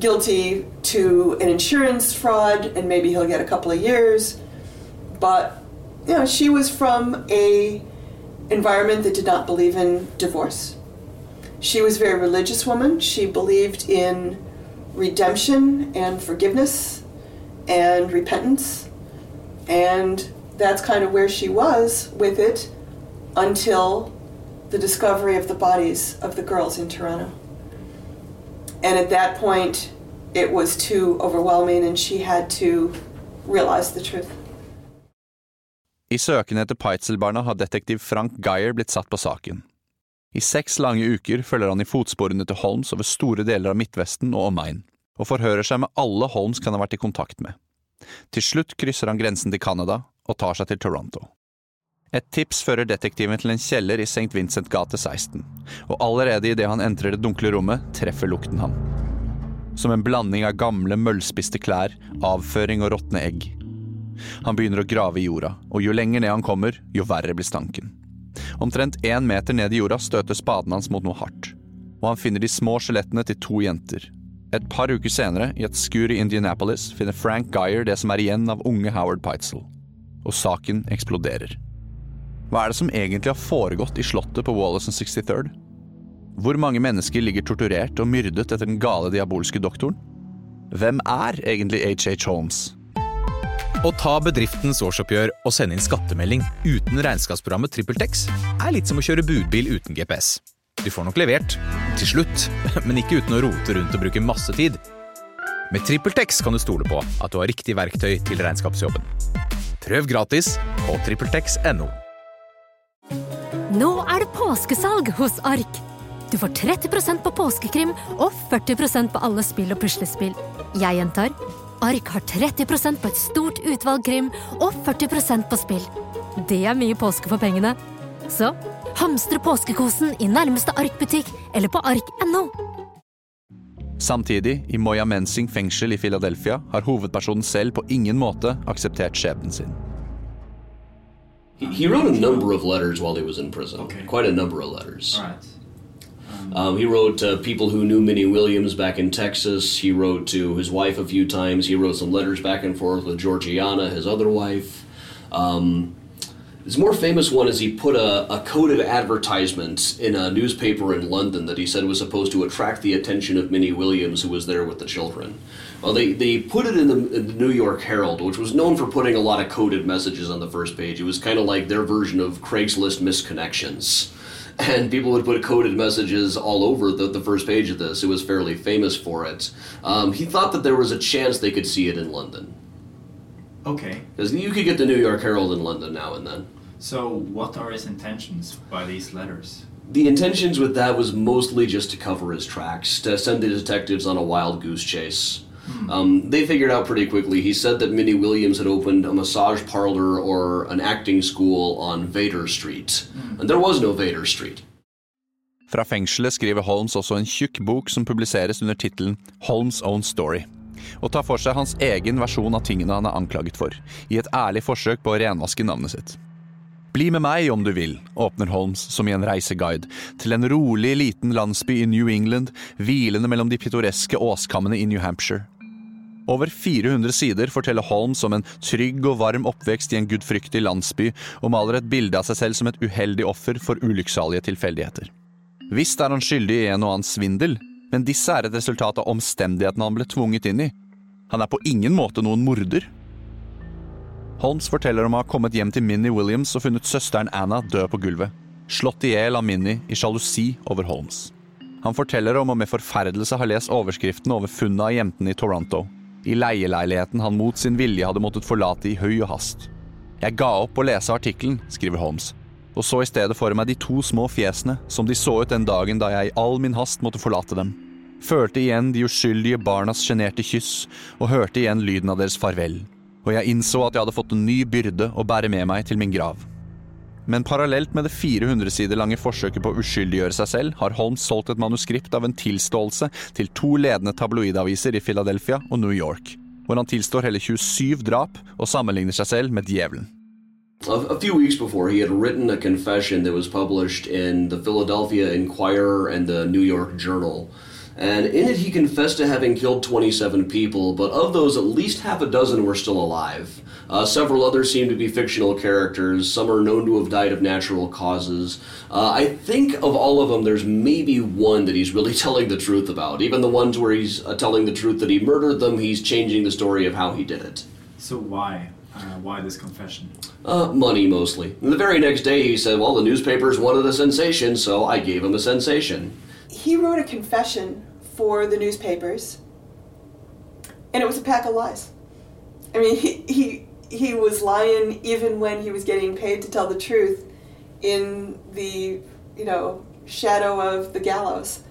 guilty to an insurance fraud, and maybe he'll get a couple of years." But you know, she was from a environment that did not believe in divorce. She was a very religious woman. She believed in redemption and forgiveness and repentance. And that's kind of where she was with it until the discovery of the bodies of the girls in Toronto. And at that point, it was too overwhelming, and she had to realize the truth. I søken etter Peitzel-barna har detektiv Frank Geyer blitt satt på saken. I seks lange uker følger han i fotsporene til Holmes over store deler av Midtvesten og omegn, og forhører seg med alle Holmes kan ha vært i kontakt med. Til slutt krysser han grensen til Canada og tar seg til Toronto. Et tips fører detektiven til en kjeller i St. Vincent gate 16, og allerede idet han entrer det dunkle rommet, treffer lukten ham. Som en blanding av gamle, møllspiste klær, avføring og råtne egg. Han begynner å grave i jorda, og jo lenger ned han kommer, jo verre blir stanken. Omtrent én meter ned i jorda støter spaden hans mot noe hardt, og han finner de små skjelettene til to jenter. Et par uker senere, i et skur i Indianapolis, finner Frank Geyer det som er igjen av unge Howard Peitzel. Og saken eksploderer. Hva er det som egentlig har foregått i slottet på Wallace and 63rd? Hvor mange mennesker ligger torturert og myrdet etter den gale diabolske doktoren? Hvem er egentlig H.H. Holmes? Å ta bedriftens årsoppgjør og sende inn skattemelding uten regnskapsprogrammet TrippelTex er litt som å kjøre budbil uten GPS. Du får nok levert, til slutt, [laughs] men ikke uten å rote rundt og bruke masse tid. Med TrippelTex kan du stole på at du har riktig verktøy til regnskapsjobben. Prøv gratis på TrippelTex.no. Nå er det påskesalg hos Ark. Du får 30% på påskekrim og 40% på alle spill og puslespill. Jeg gjentar Ark har 30% på et stort utvalg krim og 40% på spill. Det er mye påske for pengene. Så hamstre påskekosen i nærmeste Ark-butikk eller på ark.no. Samtidig, i Moya Mensing fengsel i Philadelphia, har hovedpersonen selv på ingen måte akseptert skjebnen sin. He, he wrote a number of letters while he was in prison. Okay. Quite a number of letters. All right. Um, he wrote to people who knew Minnie Williams back in Texas. He wrote to his wife a few times. He wrote some letters back and forth with Georgiana, his other wife. Um, his more famous one is he put a, a coded advertisement in a newspaper in London that he said was supposed to attract the attention of Minnie Williams, who was there with the children. Well, they, they put it in the, in the New York Herald, which was known for putting a lot of coded messages on the first page. It was kind of like their version of Craigslist misconnections. [laughs] And people would put coded messages all over the, the first page of this. It was fairly famous for it. Um, he thought that there was a chance they could see it in London. Okay. Because you could get the New York Herald in London now and then. So, what are his intentions by these letters? The intentions with that was mostly just to cover his tracks, to send the detectives on a wild goose chase. Um, they figured out pretty quickly. He said that Minnie Williams had opened a massage parlor or an acting school on Vader Street. And there was no Vader Street. Fra fengselet skriver Holmes også en tjukk bok som publiseres under tittelen Holmes' Own Story, og tar for seg hans egen versjon av tingene han er anklaget for, i et ærlig forsøk på å renvaske navnet sitt. Bli med meg om du vil, åpner Holmes som i en reiseguide, til en rolig, liten landsby i New England, hvilende mellom de pittoreske åskammene i New Hampshire. Over 400 sider forteller Holmes om en trygg og varm oppvekst i en gudfryktig landsby, og maler et bilde av seg selv som et uheldig offer for ulykksalige tilfeldigheter. Visst er han skyldig i en og annen svindel, men disse er et resultat av omstendighetene han ble tvunget inn i. Han er på ingen måte noen morder. Holmes forteller om å ha kommet hjem til Minnie Williams og funnet søsteren Anna død på gulvet. Slått i hjel av Minnie i sjalusi over Holmes. Han forteller om å med forferdelse ha lest overskriften over funnet av jentene i Toronto. I leieleiligheten han mot sin vilje hadde måttet forlate i høy og hast. Jeg ga opp å lese artikkelen, skriver Holmes, og så i stedet for meg de to små fjesene som de så ut den dagen da jeg i all min hast måtte forlate dem. Følte igjen de uskyldige barnas sjenerte kyss, og hørte igjen lyden av deres farvel. Og jeg innså at jeg hadde fått en ny byrde å bære med meg til min grav. Men parallelt med det 400 sider lange forsøket på å uskyldiggjøre seg selv, har Holmes solgt et manuskript av en tilståelse til to ledende tabloidaviser i Philadelphia og New York, hvor han tilstår hele 27 drap og sammenligner seg selv med djevelen. A, few weeks before, he had written a confession that was published in the Philadelphia Inquirer and the New York Journal. And in it, he confessed to having killed 27 people, but of those, at least half a dozen were still alive. Uh, several others seem to be fictional characters. Some are known to have died of natural causes. Uh, I think of all of them, there's maybe one that he's really [laughs] telling the truth about. Even the ones where he's uh, telling the truth that he murdered them, he's changing the story of how he did it. So, why? Uh, why this confession? Uh, money mostly. And the very next day, he said, Well, the newspapers wanted a sensation, so I gave him a sensation. He wrote a confession for the newspapers, and it was a pack of lies. I mean, he, he, he was lying even when he was getting paid to tell the truth in the, you know, shadow of the gallows.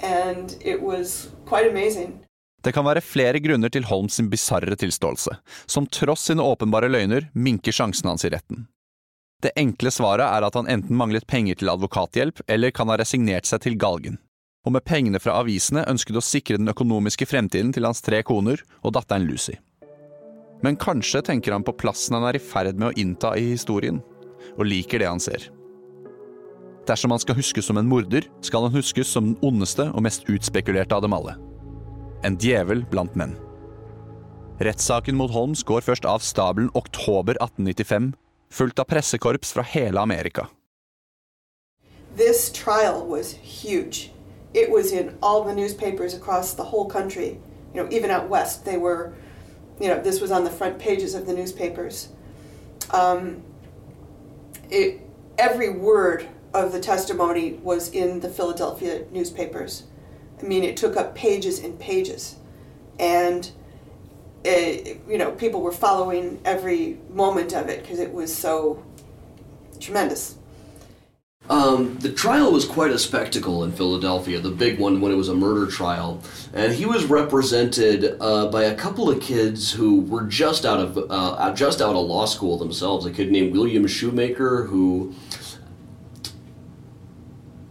And it was quite amazing. Det kan være flere grunner til Holmes sin bisarre tilståelse, som tross sine åpenbare løgner minker sjansen hans i retten. Det enkle svaret er at han enten manglet penger til advokathjelp, eller kan ha resignert seg til galgen. Og med pengene fra avisene ønsket å sikre den økonomiske fremtiden til hans tre koner og datteren Lucy. Men kanskje tenker han på plassen han er i ferd med å innta i historien, og liker det han ser. Dersom han skal huskes som en morder, skal han huskes som den ondeste og mest utspekulerte av dem alle. En djevel blant menn. Rettssaken mot Holmes går først av stabelen oktober 1895, fulgt av pressekorps fra hele Amerika. This trial was huge. It was in all the newspapers across the whole country. You know, even out west, they were, you know, this was on the front pages of the newspapers. Um, it, every word of the testimony was in the Philadelphia newspapers. I mean, it took up pages and pages. And, it, you know, people were following every moment of it because it was so tremendous. Um, the trial was quite a spectacle in Philadelphia, the big one when it was a murder trial. And he was represented uh, by a couple of kids who were just out of uh, just out of law school themselves. A kid named William Shoemaker, who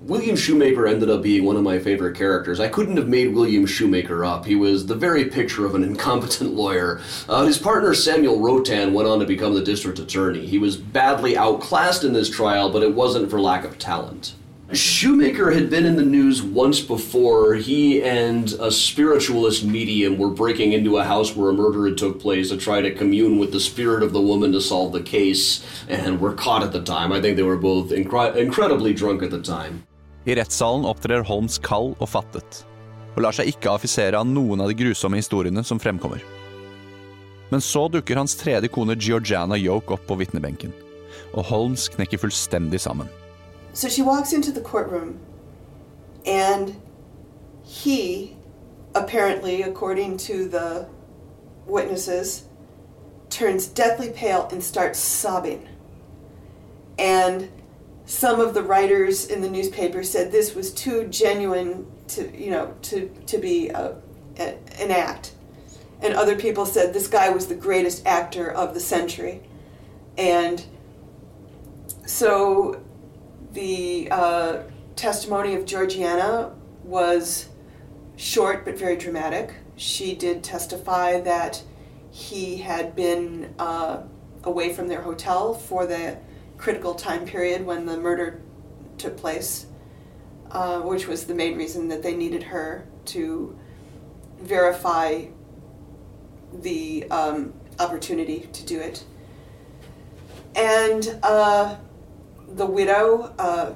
William Shoemaker ended up being one of my favorite characters. I couldn't have made William Shoemaker up. He was the very picture of an incompetent lawyer. Uh, his partner Samuel Rotan went on to become the district attorney. He was badly outclassed in this trial, but it wasn't for lack of talent. Shoemaker had been in the news once before. He and a spiritualist medium were breaking into a house where a murder had took place to try to commune with the spirit of the woman to solve the case, and were caught at the time. I think they were both incre- incredibly drunk at the time. I rettssalen opptrer Holmes kald og fattet, og lar seg ikke affisere av noen av de grusomme historiene som fremkommer. Men så dukker hans tredje kone Georgiana Yoke opp på vitnebenken, og Holmes knekker fullstendig sammen. So she walks into the courtroom, and he, apparently, according to the witnesses, turns deathly pale and starts sobbing. And some of the writers in the newspaper said this was too genuine to, you know, to, to be a, a, an act. And other people said this guy was the greatest actor of the century. And so the uh, testimony of Georgiana was short but very dramatic. She did testify that he had been uh, away from their hotel for the critical time period when the murder took place, uh, which was the main reason that they needed her to verify the um, opportunity to do it. And uh, the widow, uh,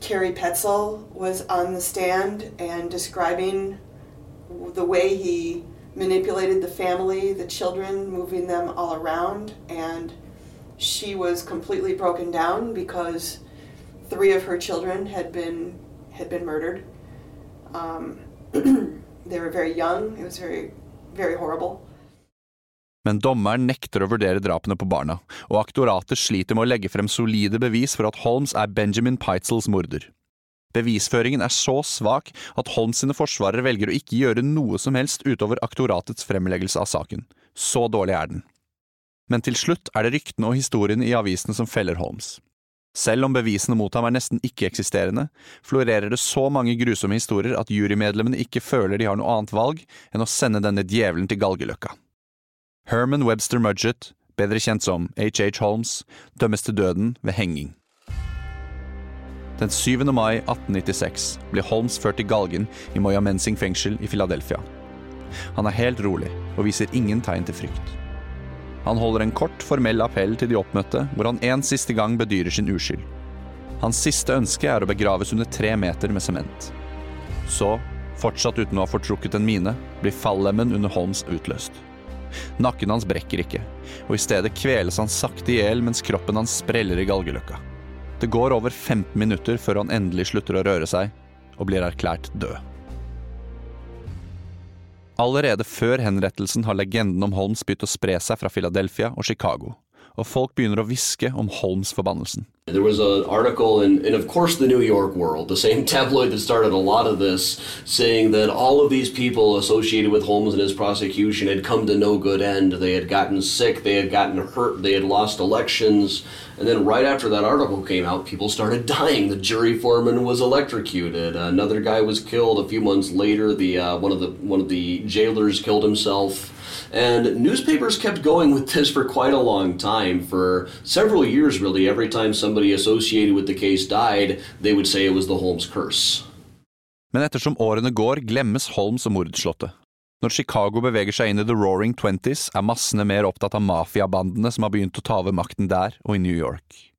Carrie Petzel, was on the stand and describing the way he manipulated the family, the children, moving them all around, and she was completely broken down because three of her children had been had been murdered. Um, [clears throat] they were very young. It was very, very horrible. Men dommeren nekter å vurdere drapene på barna, og aktoratet sliter med å legge frem solide bevis for at Holmes er Benjamin Peitzels morder. Bevisføringen er så svak at Holmes sine forsvarere velger å ikke gjøre noe som helst utover aktoratets fremleggelse av saken. Så dårlig er den. Men til slutt er det ryktene og historiene i avisene som feller Holmes. Selv om bevisene mot ham er nesten ikke-eksisterende, florerer det så mange grusomme historier at jurymedlemmene ikke føler de har noe annet valg enn å sende denne djevelen til galgeløkka. Herman Webster Mudgett, bedre kjent som H.H. Holmes, dømmes til døden ved henging. Den 7. mai 1896 blir Holmes ført til galgen i Moyamensing fengsel i Philadelphia. Han er helt rolig og viser ingen tegn til frykt. Han holder en kort, formell appell til de oppmøtte, hvor han en siste gang bedyrer sin uskyld. Hans siste ønske er å begraves under tre meter med sement. Så, fortsatt uten å ha fortrukket en mine, blir fallemmen under Holmes utløst. Nakken hans brekker ikke, og i stedet kveles han sakte i hjel mens kroppen hans spreller i galgeløkka. Det går over 15 minutter før han endelig slutter å røre seg, og blir erklært død. Allerede før henrettelsen har legenden om Holmes begynt å spre seg fra Philadelphia og Chicago, og folk begynner å hviske om Holmes-forbannelsen. There was an article in, of course, the New York World, the same [laughs] tabloid that started a lot of this, saying that all of these people associated with Holmes and his prosecution had come to no good end. They had gotten sick, they had gotten hurt, they had lost elections. And then right after that article came out, people started [laughs] dying. The jury foreman was electrocuted. Another guy was killed. A few months later, the uh, one of the one of the jailers killed himself. And newspapers kept going with this for quite a long time, for several years really. Every time somebody associated with the case died, they would say it was the Holmes curse. Men ettersom årene går, glemmes Holmes og mordslottet. Når Chicago beveger seg inn i the roaring twenties, er massene mer opptatt av mafiabandene som har begynt å ta over makten der og i New York.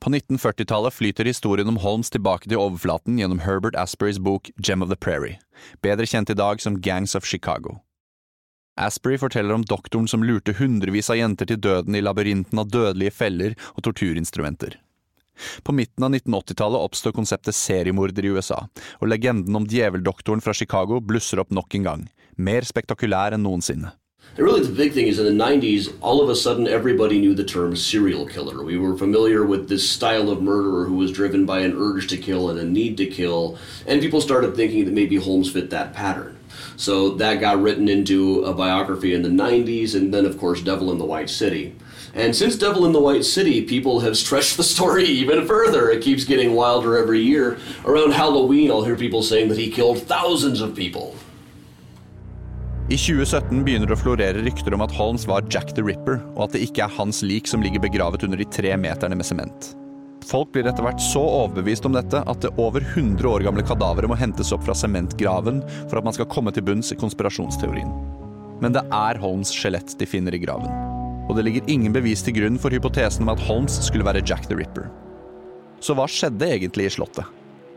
På 1940-tallet flyter historien om Holmes tilbake til overflaten gjennom Herbert Asperys bok Gem of the Prairie, bedre kjent i dag som Gangs of Chicago. Asprey forteller om doktoren som lurte hundrevis av jenter til døden i labyrinten av dødelige feller og torturinstrumenter. På midten av 1980-tallet oppstår konseptet seriemorder i USA, og legenden om djeveldoktoren fra Chicago blusser opp nok en gang, mer spektakulær enn noensinne. Really, the big thing is in the 90s, all of a sudden everybody knew the term serial killer. We were familiar with this style of murderer who was driven by an urge to kill and a need to kill, and people started thinking that maybe Holmes fit that pattern. So that got written into a biography in the 90s, and then, of course, Devil in the White City. And since Devil in the White City, people have stretched the story [laughs] even further. It keeps getting wilder every year. Around Halloween, I'll hear people saying that he killed thousands of people. I 2017 begynner det å florere rykter om at Holmes var Jack the Ripper, og at det ikke er hans lik som ligger begravet under de tre meterne med sement. Folk blir etter hvert så overbevist om dette at det over 100 år gamle kadaveret må hentes opp fra sementgraven for at man skal komme til bunns i konspirasjonsteorien. Men det er Holmes' skjelett de finner i graven. Og det ligger ingen bevis til grunn for hypotesen om at Holmes skulle være Jack the Ripper. Så hva skjedde egentlig i Slottet?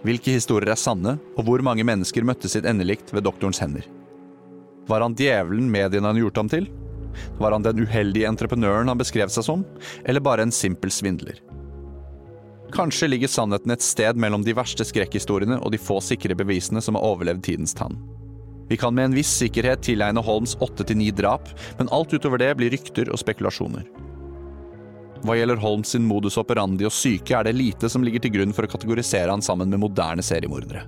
Hvilke historier er sanne, og hvor mange mennesker møtte sitt endelikt ved doktorens hender? Var han djevelen mediene han gjort ham til? Var han den uheldige entreprenøren han beskrev seg som, eller bare en simpel svindler? Kanskje ligger sannheten et sted mellom de verste skrekkhistoriene og de få sikre bevisene som har overlevd tidens tann. Vi kan med en viss sikkerhet tilegne Holms åtte til ni drap, men alt utover det blir rykter og spekulasjoner. Hva gjelder Holms sin modus operandi og syke, er det lite som ligger til grunn for å kategorisere han sammen med moderne seriemordere.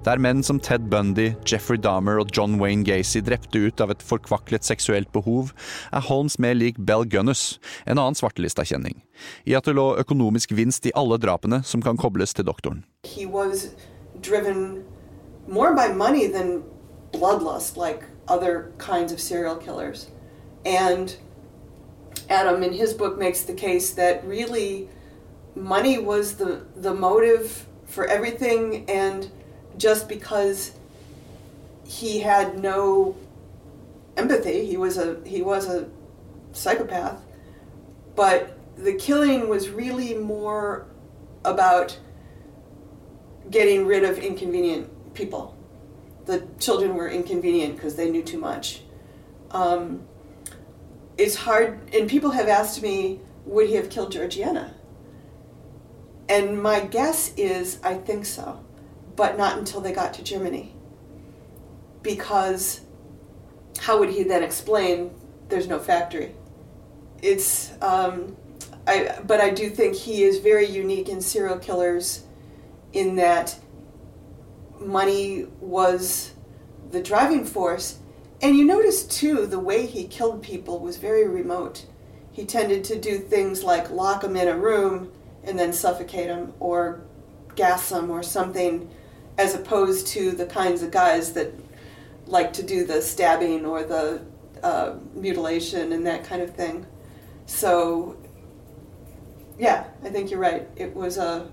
Der menn som Ted Bundy, Jeffrey Dahmer og John Wayne Gacy drepte ut av et forkvaklet seksuelt behov, er Holmes mer lik Bell Gunness, en annen svartelistakjenning, i at det lå økonomisk vinst i alle drapene som kan kobles til doktoren. He was driven more by money than bloodlust, like other kinds of serial killers. And Adam, in his book, makes the case that really money was the, the motive for everything and just because he had no empathy. He was a he was a psychopath, but the killing was really more about getting rid of inconvenient people. The children were inconvenient because they knew too much. Um, it's hard, and people have asked me, would he have killed Georgiana? And my guess is, I think so but not until they got to Germany. Because how would he then explain there's no factory? It's, um, I, but I do think he is very unique in serial killers in that money was the driving force. And you notice too, the way he killed people was very remote. He tended to do things like lock them in a room and then suffocate them or gas them or something as opposed to the kinds of guys that like to do the stabbing or the uh, mutilation and that kind of thing. So, yeah, I think you're right. It was a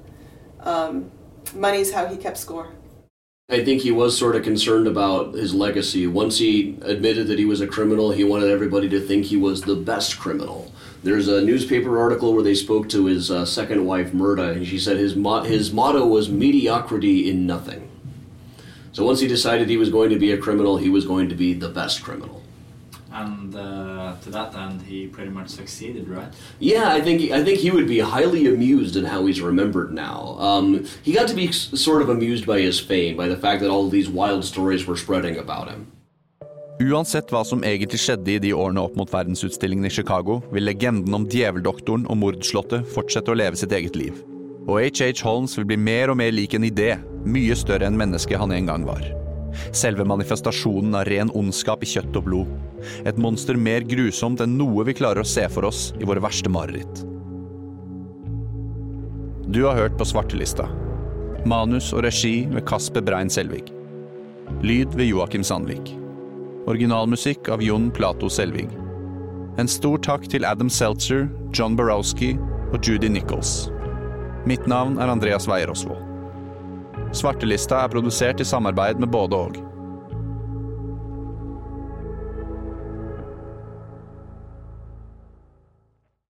um, money's how he kept score. I think he was sort of concerned about his legacy. Once he admitted that he was a criminal, he wanted everybody to think he was the best criminal. There's a newspaper article where they spoke to his uh, second wife, Murda, and she said his, mo- his motto was mediocrity in nothing. So once he decided he was going to be a criminal, he was going to be the best criminal. And uh, to that end, he pretty much succeeded, right? Yeah, I think I think he would be highly amused in how he's remembered now. Um, he got to be sort of amused by his fame, by the fact that all these wild stories were spreading about him. Uansett hva som egentlig skjedde i de årene opp mot verdensutstillingen i Chicago, vil legenden om djeveldoktoren og mordslottet fortsette å leve sitt eget liv. Og H.H. Holmes vil bli mer og mer lik en idé, mye større enn mennesket han en gang var. Selve manifestasjonen av ren ondskap i kjøtt og blod. Et monster mer grusomt enn noe vi klarer å se for oss i våre verste mareritt. Du har hørt på Svartelista. Manus og regi ved Kasper Brein Selvig. Lyd ved Joakim Sandvik. Originalmusikk av Jon Plato Selvig. En stor takk til Adam Seltzer, John Borowski og Judy Nichols. Mitt navn er Andreas Weier Osvold. Svartelista er produsert i samarbeid med både og.